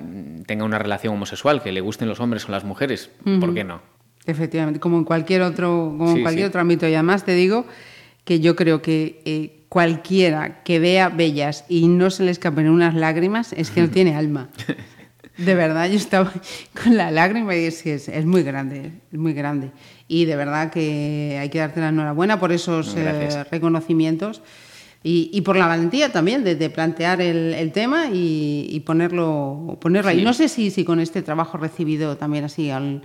tenga una relación homosexual, que le gusten los hombres con las mujeres. ¿Por qué no?
Efectivamente, como en cualquier otro, como en cualquier
sí.
otro ámbito. Y además te digo que yo creo que eh, cualquiera que vea bellas y no se le escapen unas lágrimas es que no [LAUGHS] tiene alma. De verdad, yo estaba [LAUGHS] con la lágrima y es que es, es muy grande, es muy grande. Y de verdad que hay que darte la enhorabuena por esos eh, reconocimientos y, y por la valentía también de, de plantear el, el tema y, y ponerlo, ponerlo ahí.
Sí.
No sé si, si con este trabajo recibido también así al-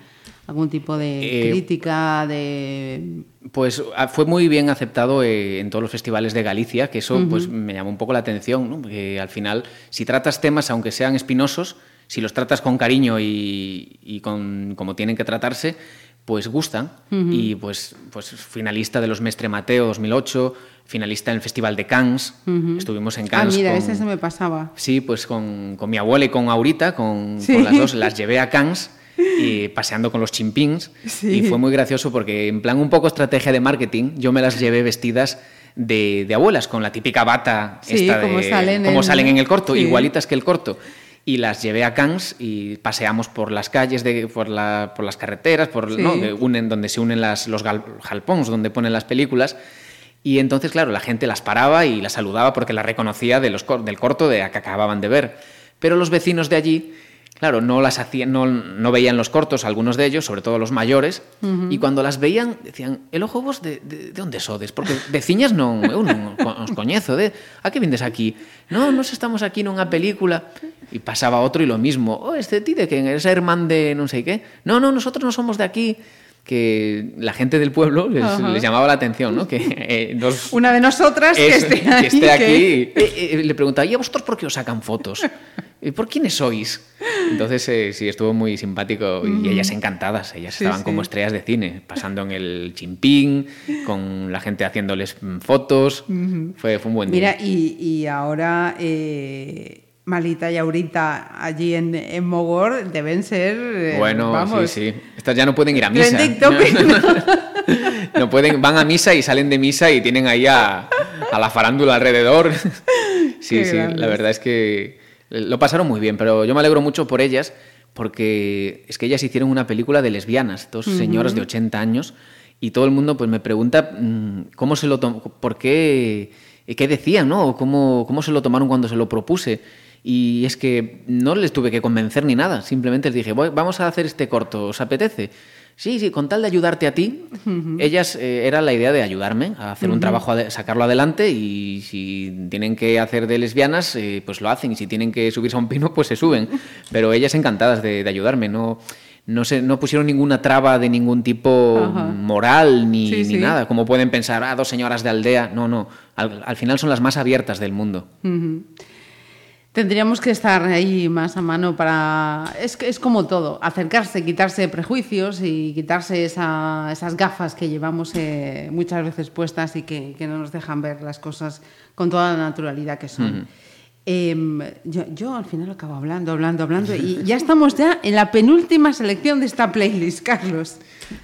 algún tipo de
Eh,
crítica, de...
Pues ah, fue muy bien aceptado eh, en todos los festivales de Galicia, que eso pues me llamó un poco la atención, ¿no? Porque al final, si tratas temas, aunque sean espinosos, si los tratas con cariño y, y con como tienen que tratarse, pues gustan. Y pues, pues finalista de los Mestre Mateo 2008, finalista en el Festival de Cannes, estuvimos en
Ah,
Cannes.
mira,
con-
ese se me pasaba.
Sí, pues con, con mi abuela y con Aurita, con,
Sí.
con las dos, las llevé a Cannes [LAUGHS] y paseando con los chimpings.
Sí.
Y fue muy gracioso porque, en plan, un poco estrategia de marketing, yo me las llevé vestidas de, de abuelas, con la típica bata
Sí,
esta
como
de-
salen
como
en-
salen en el corto,
sí.
igualitas que el corto. Y las llevé a Cannes y paseamos por las calles, de, por, la- por las carreteras, por. ¿no? unen, donde se unen las, los gal- jalpons, donde ponen las películas. Y entonces, claro, la gente las paraba y las saludaba porque las reconocía de los, del corto de que acababan de ver. Pero los vecinos de allí, claro, no las hacían, no, no, veían los cortos, algunos de ellos, sobre todo los mayores, uh -huh. y cuando las veían decían, el ojo vos de, de, de onde sodes? Porque veciñas non, eu non os coñezo, de, a que vindes aquí? No, nos estamos aquí nunha película. E pasaba outro e lo mismo, oh, este ti de quen? Eres a irmán de non sei que? No, no, nosotros non somos de aquí. Que la gente del pueblo les, les llamaba la atención, ¿no? Que eh, dos, [LAUGHS]
Una de nosotras que
eso,
esté ahí.
que esté
que-
aquí. Eh, eh, le preguntaba, ¿y a vosotros por qué os sacan fotos? ¿Y por quiénes sois? Entonces, eh, sí, estuvo muy simpático y ellas encantadas. Ellas
Sí,
estaban
sí.
como estrellas de cine, pasando en el chimpín, con la gente haciéndoles mm, fotos. fue, fue un buen
Mira,
día.
y, y ahora eh, Malita y Aurita allí en, en Mogor deben ser... eh,
Bueno,
vamos,
sí, sí. Estas ya no pueden ir a misa. [LAUGHS] No pueden, van a misa y salen de misa y tienen ahí a, a la farándula alrededor. [LAUGHS] Sí,
Qué
sí,
grandes.
la verdad es que lo pasaron muy bien, pero yo me alegro mucho por ellas porque es que ellas hicieron una película de lesbianas, dos señoras de 80 años, y todo el mundo pues me pregunta mm, cómo se lo tomó, por qué, qué decían, ¿no? ¿Cómo, cómo se lo tomaron cuando se lo propuse. Y es que no les tuve que convencer ni nada, simplemente les dije, "Voy- vamos a hacer este corto, ¿os apetece? Sí, sí, con tal de ayudarte a ti, ellas eh, era la idea de ayudarme a hacer un trabajo, ade- sacarlo adelante y si tienen que hacer de lesbianas, eh, pues lo hacen y si tienen que subirse a un pino, pues se suben. [LAUGHS] Pero ellas encantadas de, de ayudarme, no, no, se, no pusieron ninguna traba de ningún tipo
Ajá.
moral ni,
Sí,
ni
sí.
nada, como pueden pensar, ah, dos señoras de aldea. No, no, al, al final son las más abiertas del mundo.
Tendríamos que estar ahí más a mano para... Es, es como todo, acercarse, quitarse prejuicios y quitarse esa- esas gafas que llevamos eh, muchas veces puestas y que, que no nos dejan ver las cosas con toda la naturalidad que son. Em, yo, yo al final acabo hablando, hablando, hablando y ya estamos ya en la penúltima selección de esta playlist, Carlos.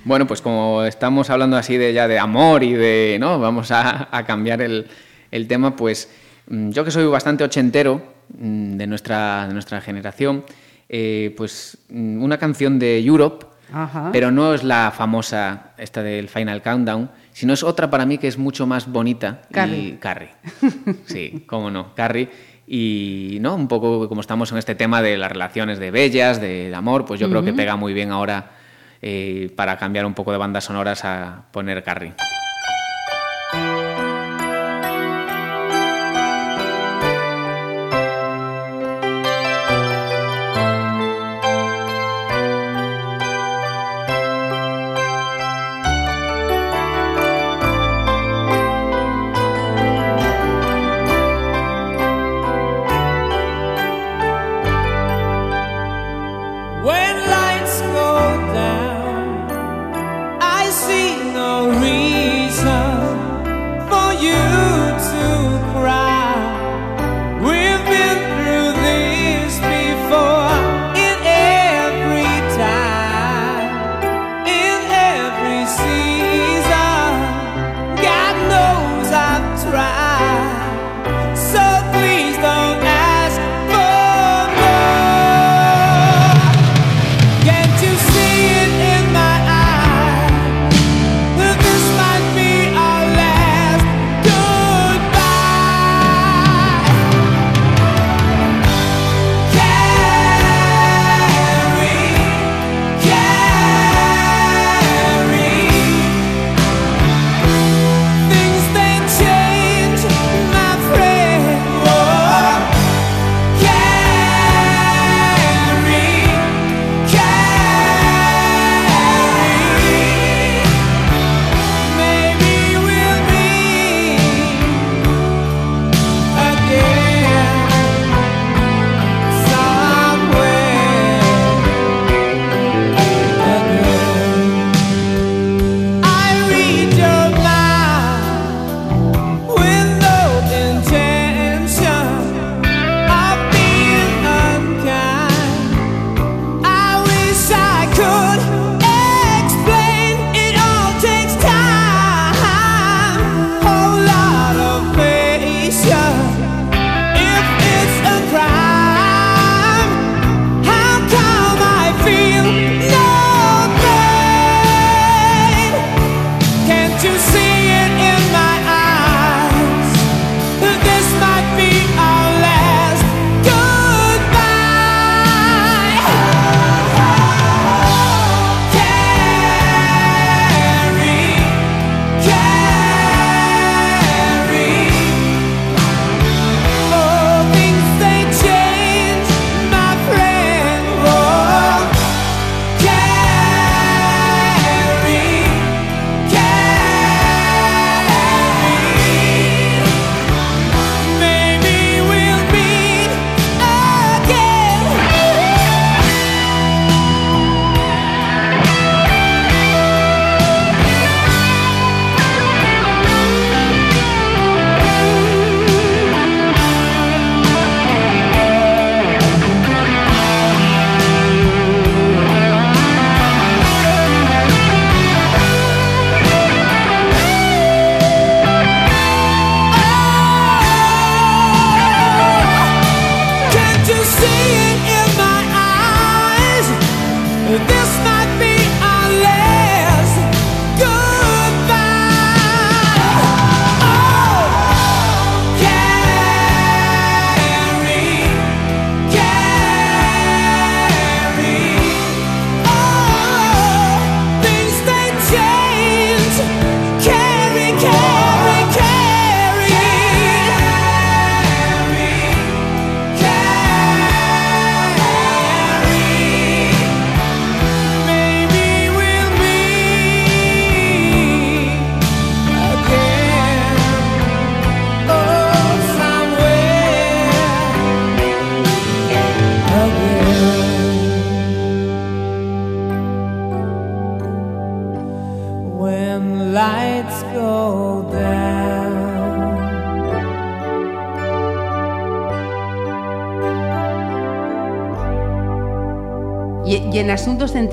Bueno, pues como estamos hablando así de ya de amor y de, ¿no? Vamos a, a cambiar el, el tema, pues mm, yo que soy bastante ochentero de nuestra, de nuestra generación, eh, pues mm, una canción de Europe,
Ajá.
pero no es la famosa esta del Final Countdown, sino es otra para mí que es mucho más bonita.
Carrie.
Y Carrie. [LAUGHS] Sí, cómo no, Carrie. Y no, un poco como estamos en este tema de las relaciones de bellas, de, de amor, pues yo creo que pega muy bien ahora eh, para cambiar un poco de bandas sonoras a poner Carrie.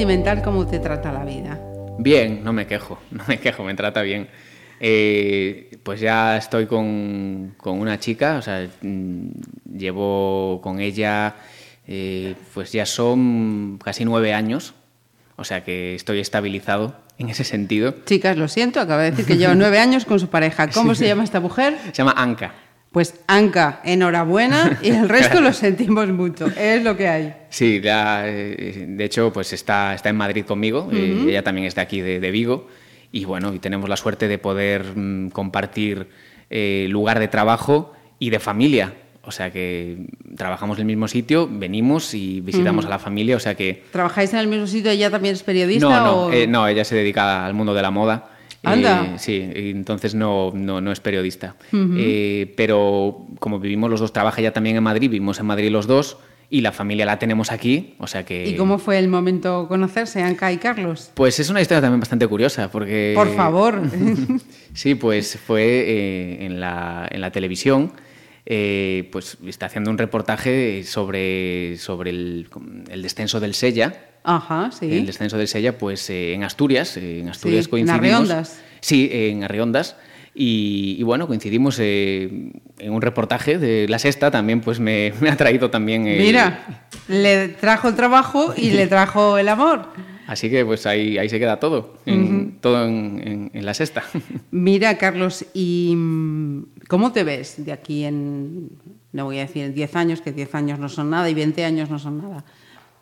Sentimental, ¿cómo te trata la vida?
Bien, no me quejo, [LAUGHS] no me quejo, me trata bien. Eh, pues ya estoy con, con una chica, o sea, mm, llevo con ella, eh, pues ya son casi nueve años, o sea que estoy estabilizado en ese sentido.
Chicas, lo siento, acaba de decir que lleva [LAUGHS] nueve años con su pareja. ¿Cómo se llama esta mujer?
Se llama Anka.
Pues Anka, enhorabuena y el resto lo [LAUGHS] sentimos mucho. Es lo que hay.
Sí, ya, eh, de hecho, pues está, está en Madrid conmigo, eh, ella también está aquí de, de Vigo y bueno, y tenemos la suerte de poder mm, compartir eh, lugar de trabajo y de familia. O sea que trabajamos en el mismo sitio, venimos y visitamos a la familia, o sea que...
¿Trabajáis en el mismo sitio? ¿Ella también es periodista?
No, no,
o-
eh, no, ella se dedica al mundo de la moda.
Anda.
Eh, sí, entonces no, no, no es periodista. Eh, pero como vivimos los dos, trabaja ella también en Madrid, vivimos en Madrid los dos y la familia la tenemos aquí, o sea que...
¿Y cómo fue el momento conocerse, Anka y Carlos?
Pues es una historia también bastante curiosa, porque...
Por favor. [LAUGHS] [LAUGHS]
Sí, pues fue eh, en, la, en la televisión, eh, pues está haciendo un reportaje sobre, sobre el, el descenso del Sella.
Ajá, sí.
El descenso del Sella, pues eh, en Asturias, eh, en Asturias
Sí, en
coincidimos.
Arriondas.
Sí, en Arriondas. Y, y bueno, coincidimos eh, en un reportaje de La Sexta, también pues me, [LAUGHS] me ha traído también... el-
Mira, le trajo el trabajo y le [LAUGHS] trajo el amor.
Así que pues ahí, ahí se queda todo, en- todo en, en- en La Sexta. [LAUGHS]
Mira, Carlos, ¿y mm, cómo te ves de aquí en, no voy a decir en 10 años, que 10 años no son nada y 20 años no son nada,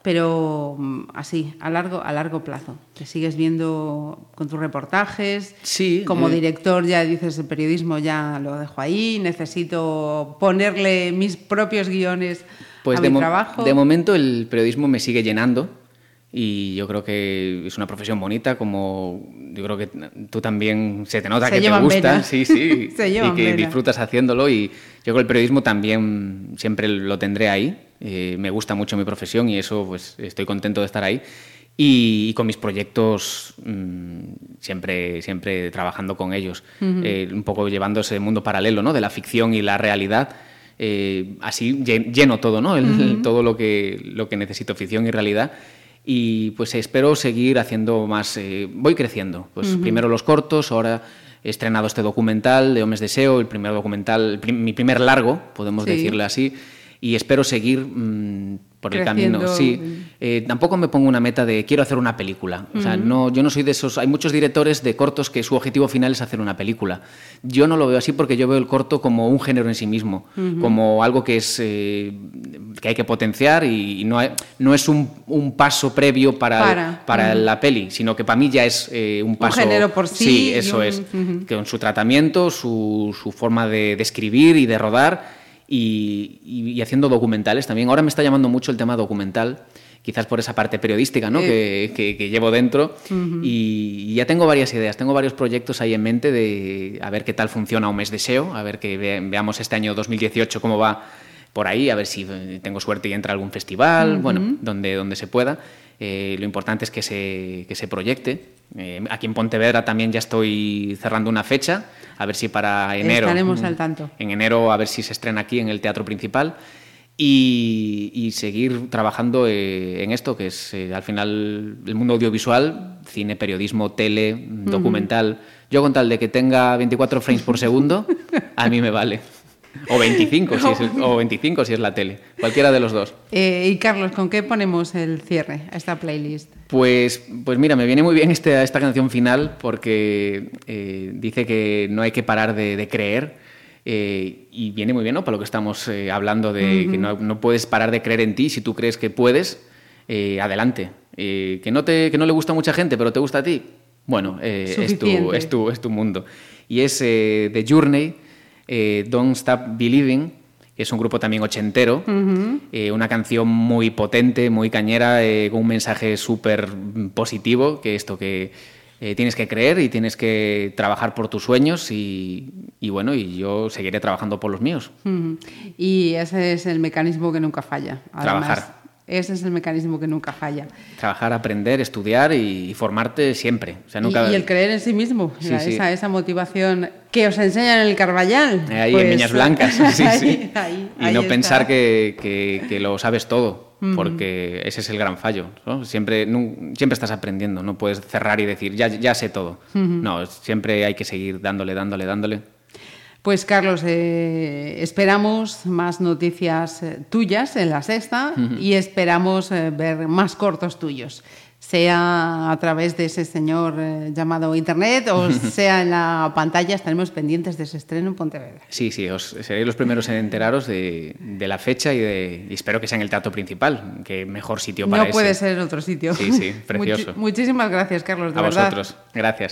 pero mm, así, a largo, a largo plazo? ¿Te sigues viendo con tus reportajes?
Sí,
Como
eh.
director ya dices, el periodismo ya lo dejo ahí, necesito ponerle mis propios guiones
Pues
a
de,
mi trabajo.
de momento el periodismo me sigue llenando y yo creo que es una profesión bonita, como yo creo que tú también se te nota
Se
que te gusta, sí, [LAUGHS] sí,
Se
y que disfrutas haciéndolo y yo creo que el periodismo también siempre lo tendré ahí. Eh, me gusta mucho mi profesión y eso pues estoy contento de estar ahí. Y, y con mis proyectos mm, siempre, siempre trabajando con ellos, Eh, un poco llevando ese mundo paralelo ¿no? de la ficción y la realidad. Eh, así llen- lleno todo, ¿no? El- [LAUGHS] todo lo que, lo que necesito, ficción y realidad. Y pues espero seguir haciendo más. voy creciendo. Pues primero los cortos, ahora he estrenado este documental de Homes Deseo, el primer documental, el prim- mi primer largo, podemos
Sí.
decirle así. Y espero seguir mm, por el
Creciendo.
camino. Sí, eh, tampoco me pongo una meta de quiero hacer una película. O sea, no, yo no soy de esos. Hay muchos directores de cortos que su objetivo final es hacer una película. Yo no lo veo así porque yo veo el corto como un género en sí mismo, como algo que es eh, que hay que potenciar y, y no, hay- no es un, un paso previo para,
Para.
para la peli, sino que para mí ya es eh, un paso.
género por sí
Sí, eso
un-
es. Con su tratamiento, su, su forma de, de escribir y de rodar y, y- y haciendo documentales también. Ahora me está llamando mucho el tema documental, quizás por esa parte periodística ¿no? que, que- que llevo dentro. y, y ya tengo varias ideas, tengo varios proyectos ahí en mente de a ver qué tal funciona un mes de SEO, a ver que ve- veamos este año 2018 cómo va por ahí, a ver si eh, tengo suerte y entra algún festival, bueno, donde, donde se pueda. Eh, lo importante es que se, que se proyecte. Eh, aquí en Pontevedra también ya estoy cerrando una fecha, a ver si para enero.
Estaremos
mm,
al tanto.
En enero a ver si se estrena aquí en el Teatro Principal. Y, y seguir trabajando eh, en esto, que es al final el mundo audiovisual, cine, periodismo, tele, documental. Yo con tal de que tenga 24 frames por segundo, a mí me vale. O 25, si es el- o 25 si es la tele. Cualquiera de los dos.
Eh, y Carlos, ¿con qué ponemos el cierre a esta playlist?
Pues, pues mira, me viene muy bien este- esta canción final porque eh, dice que no hay que parar de, de creer eh, y viene muy bien ¿no? para lo que estamos hablando de que no, no puedes parar de creer en ti si tú crees que puedes, adelante. Que, no te, que no le gusta a mucha gente, pero te gusta a ti, bueno, es, tu, es, tu, es tu mundo. Y es The Journey, eh, Don't Stop Believing, que es un grupo también ochentero, eh, una canción muy potente, muy cañera, eh, con un mensaje súper positivo, que esto que eh, tienes que creer y tienes que trabajar por tus sueños y, y bueno, y yo seguiré trabajando por los míos.
Y ese es el mecanismo que nunca falla. además.
Trabajar.
Ese es el mecanismo que nunca falla.
Trabajar, aprender, estudiar y, formarte siempre. O sea, nunca...
Y, y el creer en sí mismo,
Sí,
la-
sí.
Esa, esa motivación que os enseñan en el Carballal.
Ahí
Pues,
en Viñas Blancas, sí, [LAUGHS]
ahí,
sí.
ahí,
y no
está.
pensar que, que- que lo sabes todo, porque ese es el gran fallo. ¿no? Siempre, siempre estás aprendiendo, no puedes cerrar y decir, ya, ya sé todo. No, siempre hay que seguir dándole, dándole, dándole.
Pues Carlos, eh, esperamos más noticias eh, tuyas en la sexta y esperamos eh, ver más cortos tuyos, sea a través de ese señor llamado Internet o sea en la pantalla, estaremos pendientes de ese estreno en Pontevedra.
Sí, sí, os seréis los primeros en enteraros de, de la fecha y, de, y espero que sea en el teatro principal, que mejor sitio para
No puede
ese.
ser en otro sitio.
Sí, sí, [LAUGHS] precioso.
Muchísimas gracias, Carlos, de
A
verdad.
vosotros, gracias.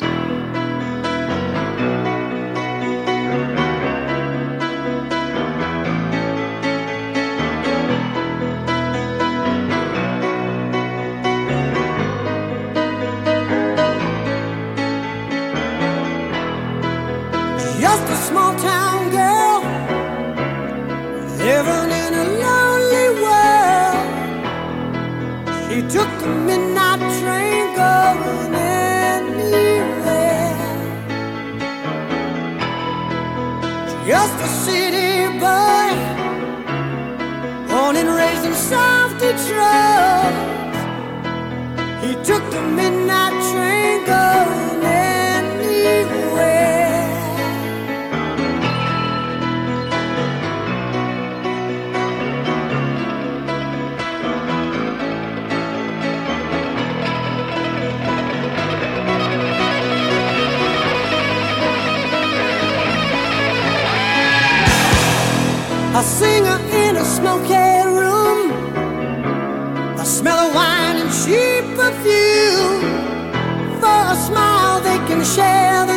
Just a city boy, born and raised in South Detroit. He took the midnight train going A singer in a smoky room. The smell of wine and cheap perfume. For a smile, they can share the